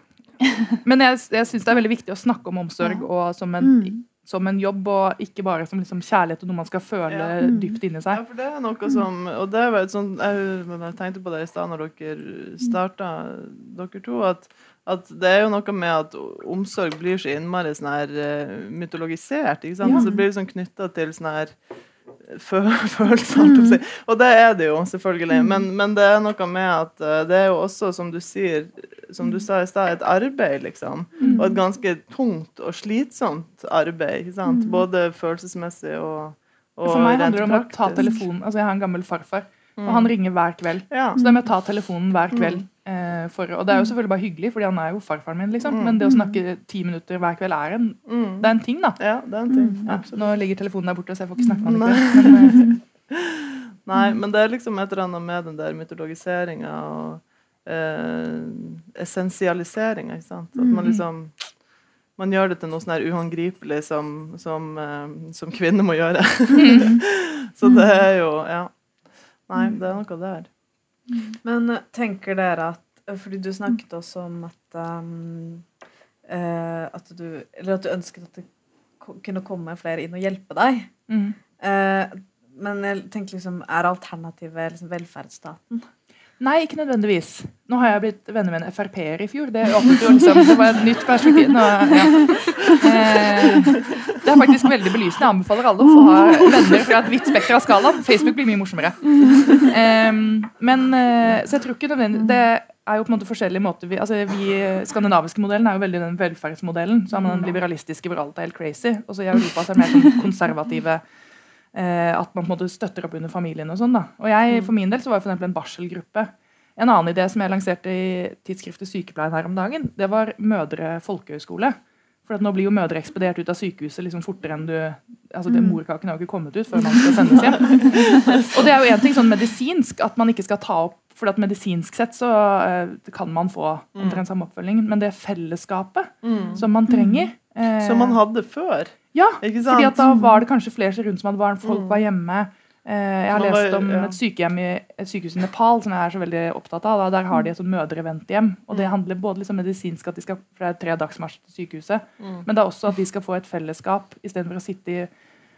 B: Men jeg, jeg syns det er veldig viktig å snakke om omsorg og som en, mm. som en jobb, og ikke bare som liksom kjærlighet og noe man skal føle ja. dypt inni seg.
D: Ja, for det er noe som, og det var et sånt, jeg, jeg tenkte på det i stad når dere starta, dere to, at at det er jo noe med at omsorg blir så innmari sånn her uh, mytologisert. ikke sant? Ja. Så det blir sånn knytta til sånn her eh, følelser. Mm. Og det er det jo, selvfølgelig. Mm. Men, men, det er noe med at uh, det er jo også, som du sier, som du sa i stad, et arbeid, liksom. Mm. Og et ganske tungt og slitsomt arbeid. ikke sant? Mm. Både følelsesmessig og, og
B: For meg handler det om å ta telefonen. Altså, jeg har en gammel farfar. Og han ringer hver kveld. Ja. Så det med å ta telefonen hver kveld for, og det er jo selvfølgelig bare hyggelig, fordi han er jo farfaren min, liksom. Men det å snakke ti minutter hver kveld er en, det er en ting, da.
D: Ja, det er en ting.
B: Ja, nå ligger telefonen der borte, så jeg får ikke snakke med han
D: eh, Nei, men det er liksom et eller annet med den der mytologiseringa og eh, essensialiseringa. At man liksom man gjør det til noe sånn uhåndgripelig som, som, eh, som kvinner må gjøre. så det er jo Ja. Nei, det er noe der.
C: Men eh, tenker dere at eh, Fordi du snakket også om at um, uh, at du Eller at du ønsket at det kunne komme flere inn og hjelpe deg. Mm. Uh, men jeg tenker liksom, er alternativet liksom velferdsstaten?
B: Nei, ikke nødvendigvis. Nå har jeg blitt venner med en Frp-er i fjor. Det liksom, det var et nytt perspektiv. Nå, ja. eh, det er faktisk veldig belysende. Jeg anbefaler alle å ha venner fra et vidt spekter av skalaen. Facebook blir mye morsommere. Eh, men, eh, så jeg tror ikke Det er jo på en måte forskjellige måter vi, altså vi skandinaviske modellen er jo veldig den velferdsmodellen. Så har man den liberalistiske hvor alt er helt crazy. Og så i Europa så er det mer sånn konservative Eh, at man på en måte støtter opp under familien. og sånn da. Og jeg, mm. For min del så var for en barselgruppe. En annen idé som jeg lanserte i tidsskriftet Sykepleien her om dagen, det var Mødre folkehøgskole. For nå blir jo mødre ekspedert ut av sykehuset liksom fortere enn du altså det, mm. Morkaken har jo ikke kommet ut før man skal sendes hjem. og det er jo en ting sånn medisinsk at man ikke skal ta opp for at medisinsk sett så uh, kan man få mm. omtrent samme oppfølging. Men det fellesskapet mm. som man trenger
D: uh, Som man hadde før.
B: Ja, fordi at da var det kanskje flere rundt som hadde barn. Folk mm. var hjemme. Eh, jeg har lest om et sykehjem i et sykehus i Nepal som jeg er så veldig opptatt av. Der har de et mødreventhjem. Og det mm. handler både liksom medisinsk at de skal for det er tre dagsmarsj til sykehuset, mm. men det er også at de skal få et fellesskap istedenfor å sitte i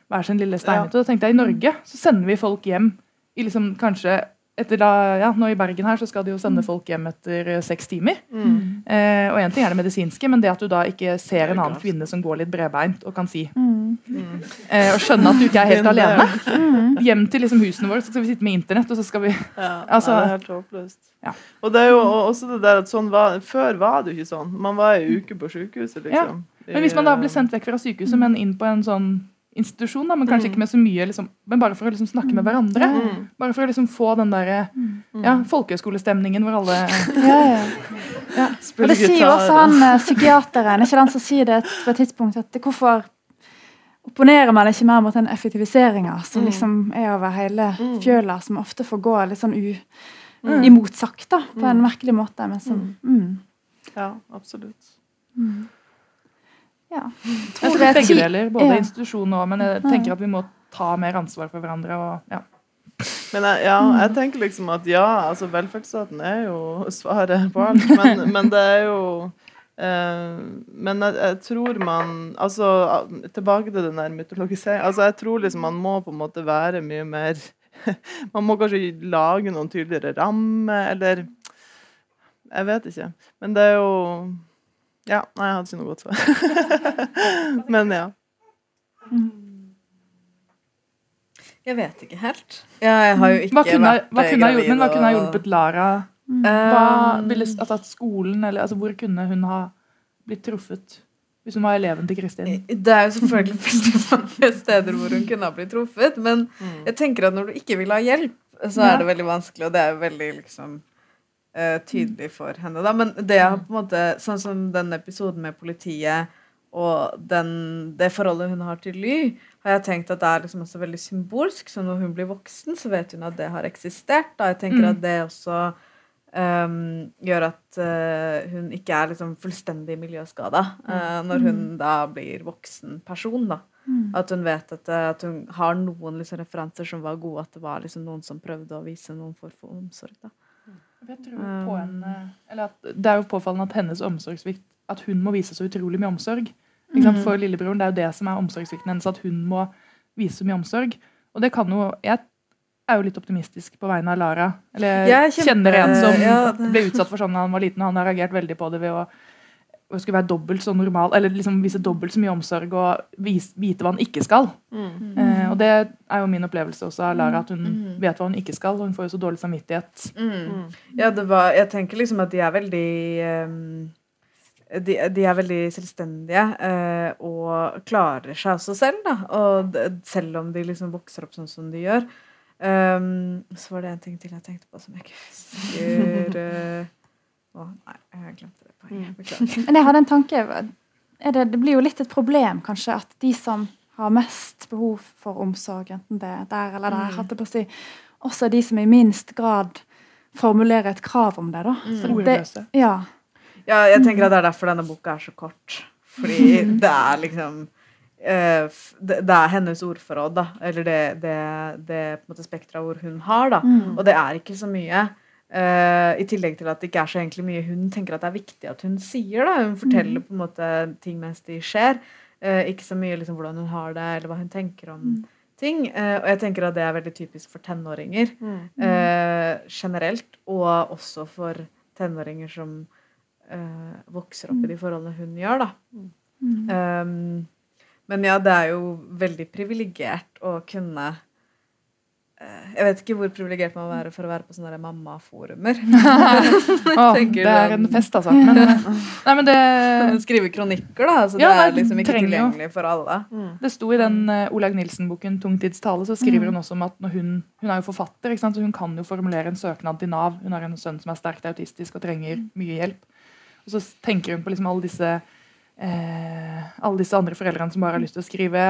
B: hver sin lille steinhytte. Da tenkte jeg i Norge så sender vi folk hjem i liksom kanskje etter da, ja, nå I Bergen her så skal de jo sende folk hjem etter eh, seks timer.
D: Mm.
B: Eh, og en ting er det medisinske, men det at du da ikke ser en annen kvinne som går litt bredbeint og kan si
A: Mm.
D: Mm.
B: eh, Og skjønne at du ikke er helt alene.
A: Mm.
B: Hjem til liksom husene våre så skal vi sitte med internett, og så skal vi
D: Ja,
B: Altså-
D: det er helt håpløst.
B: Ja.
D: Og det er jo også det der at sånn var, Før var det jo ikke sånn. Man var ei uke på sykehuset, liksom.
B: Men hvis man da
D: ble
B: sendt vekk fra sykehuset, men inn på en sånn institusjon, da, men kanskje
D: Mm.
B: ikke med så mye, liksom, men bare for å liksom snakke med hverandre.
D: Mm.
B: Bare for å liksom få den der ja, folkehøyskolestemningen hvor alle
A: Ja, ja.
D: ja.
A: Og det sier jo også han eh, psykiateren, ikke den som sier det på et tidspunkt, at hvorfor opponerer man ikke mer mot den effektiviseringa som
D: Mm.
A: liksom er over hele
D: Mm.
A: fjøla, som ofte får gå litt sånn u,
D: Mm.
A: imotsagt, da, på en
D: Mm.
A: merkelig måte, men som mm.
D: Ja, absolutt.
A: Mm. Ja.
B: Jeg
A: tror
B: tror
A: det er
B: begge deler, både
A: ja.
B: institusjon og Men jeg tenker at vi må ta mer ansvar for hverandre. og ja.
D: Men jeg, ja, jeg tenker liksom at ja, altså velferdsstaten er jo svaret på alt. Men, men det er jo eh, Men jeg, jeg tror man Altså tilbake til den der mytologiseringen. Altså, jeg tror liksom man må på en måte være mye mer Man må kanskje lage noen tydeligere rammer, eller Jeg vet ikke. Men det er jo Ja, nei, jeg hadde ikke noe godt svar. men ja.
C: Jeg vet ikke helt. Ja, jeg har jo ikke
B: Hva kunne,
C: vært
B: hva
C: eh,
B: kunne ha hjulpet, men hva kunne ha hjulpet Lara?
A: Mm.
B: Hva
C: Um,
B: ville, altså at skolen, eller altså Hvor kunne hun ha blitt truffet? Hvis hun var eleven til Kristin?
C: Det er jo selvfølgelig veldig mange steder hvor hun kunne ha blitt truffet, men
D: Mm.
C: jeg tenker at når du ikke vil ha hjelp, så er det veldig vanskelig, og det er jo veldig liksom eh, tydelig for henne, da. Men det har på en måte Sånn som den episoden med politiet og den, det forholdet hun har til Ly, har jeg tenkt at det er liksom også veldig symbolsk. Så når hun blir voksen, så vet hun at det har eksistert. Da. Jeg tenker
B: Mm.
C: at det også um, gjør at uh, hun ikke er liksom fullstendig miljøskada uh, når hun da blir voksen person. da.
A: Mm.
C: At hun vet at, eh, at hun har noen liksom referanser som var gode, at det var liksom noen som prøvde å vise noen form for omsorg. da.
B: Jeg tror på en, eh, eller at det er jo påfallende at hennes omsorgssvikt At hun må vise så utrolig mye omsorg.
C: Mm.
B: For lillebroren, det er jo det som er omsorgssvikten hennes. At hun må vise så mye omsorg. Og det kan jo Jeg er jo litt optimistisk på vegne av Lara. Eller
C: Jeg er
B: kjenner en som
C: ja,
B: ble utsatt for sånn da han var liten, og han har reagert veldig på det ved å skulle være dobbelt så normal, eller liksom vise dobbelt så mye omsorg og vis, vite hva han ikke skal.
D: Mm.
B: Eh, og det er jo min opplevelse også av Lara, at hun
C: Mm.
B: vet hva hun ikke skal. Og hun får jo så dårlig samvittighet.
C: Mm.
D: Mm.
C: Ja, det var Jeg tenker liksom at de er veldig um, de, de er veldig selvstendige uh, og klarer seg også selv, da. Og selv om de liksom vokser opp sånn som de gjør. Um, så var det en ting til jeg tenkte på som jeg ikke husker uh, Å, nei, jeg har glemt det.
A: Men jeg hadde en tanke er det, det blir jo litt et problem, kanskje, at de som har mest behov for omsorg, enten det er der eller der,
C: Mm.
A: det si, også er de som i minst grad formulerer et krav om det. da.
C: Mm.
A: For det, ja.
C: Ja, jeg tenker at det er derfor denne boka er så kort. Fordi det er liksom eh, det, det er hennes ordforråd, da. Eller det, det, det spekteret av ord hun har, da.
A: Mm.
C: Og det er ikke så mye. Eh, I tillegg til at det ikke er så egentlig mye hun tenker at det er viktig at hun sier. da. Hun forteller på en måte ting mens de skjer. Uh, ikke så mye liksom hvordan hun har det, eller hva hun tenker om
A: Mm.
C: ting. Uh, og jeg tenker at det er veldig typisk for tenåringer
D: Mm.
C: generelt, og også for tenåringer som vokser opp i de forholdene hun gjør, da.
A: Mm.
C: Um, men ja, det er jo veldig privilegert å kunne Jeg vet ikke hvor privilegert man må være for å være på sånne mammaforumer. oh,
B: det er en fest, altså. Men, nei, men det,
C: Skrive kronikker, da. Så
B: Ja,
C: det er liksom ikke
B: trenger
C: tilgjengelig for alle.
D: Mm.
B: det sto i den uh, Olaug Nilsen-boken 'Tungtidstale', så skriver hun også om at når hun, hun er jo forfatter, ikke sant? så hun kan jo formulere en søknad til Nav. Hun har en sønn som er sterkt autistisk og trenger mye hjelp. Og så tenker hun på liksom alle disse eh, alle disse andre foreldrene som bare har lyst til å skrive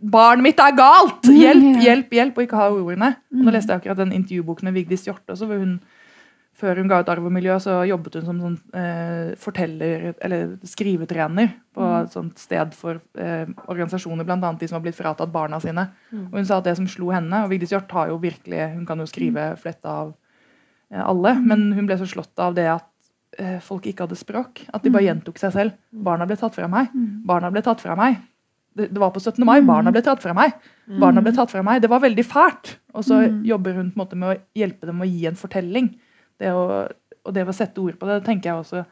B: 'Barnet mitt er galt! Hjelp, hjelp, hjelp!' og ikke ha ordene. Og nå leste jeg akkurat den intervjuboken med Vigdis Hjort også, hvor hun før hun ga ut Arv og miljø, så jobbet hun som sånn, eh, forteller, eller skrivetrener på et sånt sted for eh, organisasjoner, bl.a. de som har blitt fratatt barna sine. Og hun sa at det som slo henne Og Vigdis Hjorth har jo virkelig Hun kan jo skrive fletta av eh, alle, men hun ble så slått av det at folk ikke hadde språk. At de bare gjentok seg selv. Barna ble tatt fra meg.
A: Mm.
B: Barna ble tatt fra meg. det, det var på 17. mai. Barna ble tatt fra meg. Barna ble tatt fra meg. Det var veldig fælt. Og så jobber hun på en måte med å hjelpe dem å gi en fortelling. Det å, og det å sette ord på det, det tenker jeg også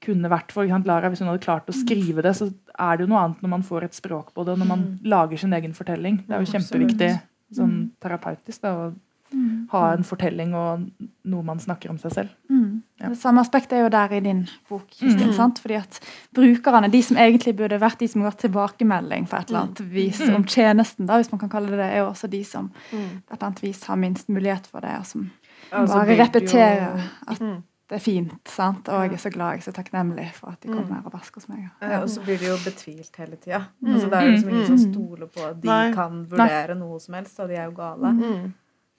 B: kunne vært for eksempel, Lara, Hvis hun hadde klart å skrive det, så er det jo noe annet når man får et språk på det, og når man lager sin egen fortelling. Det er jo kjempeviktig sånn terapeutisk da, å Mm. Ha en fortelling og noe man snakker om seg selv.
A: Mm. Ja. Det samme aspektet er jo der i din bok. Kristin, mm. Fordi at Brukerne, de som egentlig burde vært de som har tilbakemelding på et eller annet mm. vis mm. om tjenesten, da, hvis man kan kalle det det, er jo også de som på et eller annet vis har minst mulighet for det, og som altså, bare repeterer at det er fint. sant? Og jeg er så glad jeg er så takknemlig for at de kommer her og vasker hos meg.
C: Ja. Og så blir de jo betvilt hele tida. Altså, det er jo liksom ingen som stoler på at de Nei. kan vurdere Nei. noe som helst, og de er jo gale.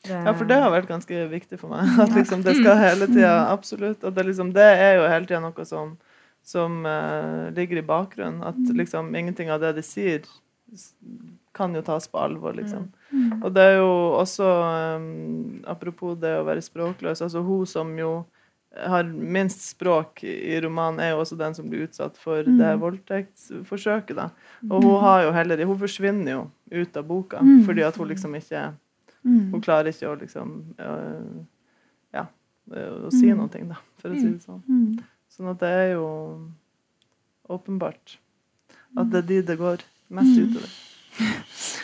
D: Ja, for det har vært ganske viktig for meg. At liksom det skal hele tida Absolutt. At det, liksom, det er jo hele tida noe som, som uh, ligger i bakgrunnen. At liksom ingenting av det de sier, kan jo tas på alvor, liksom. Mm. Og det er jo også um, Apropos det å være språkløs. altså Hun som jo har minst språk i romanen, er jo også den som blir utsatt for mm. det voldtektsforsøket. da. Og hun har jo heller Hun forsvinner jo ut av boka mm. fordi at hun liksom ikke Mm. Hun klarer ikke å liksom uh, Ja, å si mm. noe, da, for å si det sånn. Mm. Sånn at det er jo åpenbart at det er de det går mest mm. utover.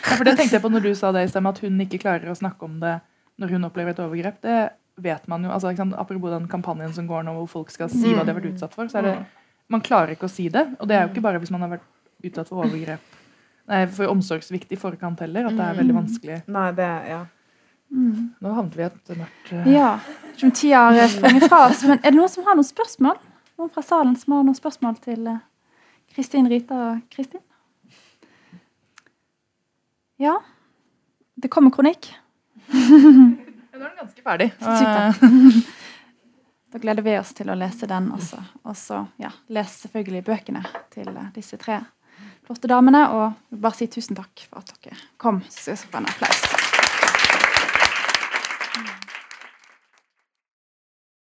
B: Ja, for det tenkte jeg på når du sa det i stemme, at hun ikke klarer å snakke om det når hun opplever et overgrep. Det vet man jo. altså Apropos den kampanjen som går nå hvor folk skal si hva de har vært utsatt for. så er det, Man klarer ikke å si det. Og det er jo ikke bare hvis man har vært utsatt for overgrep nei, for omsorgssvikt i forkant heller, at det er veldig vanskelig.
C: Nei, det, ja.
B: Mm. Nå havnet vi i et mørkt uh...
A: Ja. Som tida har sprunget fra oss. Men er det noen som har noen spørsmål? Noen fra salen som har noen spørsmål til uh, Kristin, Rita og Kristin? Ja? Det kommer kronikk.
B: nå er den ganske ferdig.
A: Super. da gleder vi oss til å lese den også. Og så ja, les selvfølgelig bøkene til disse tre flotte damene. Og bare si tusen takk for at dere kom. Så skal vi få en applaus.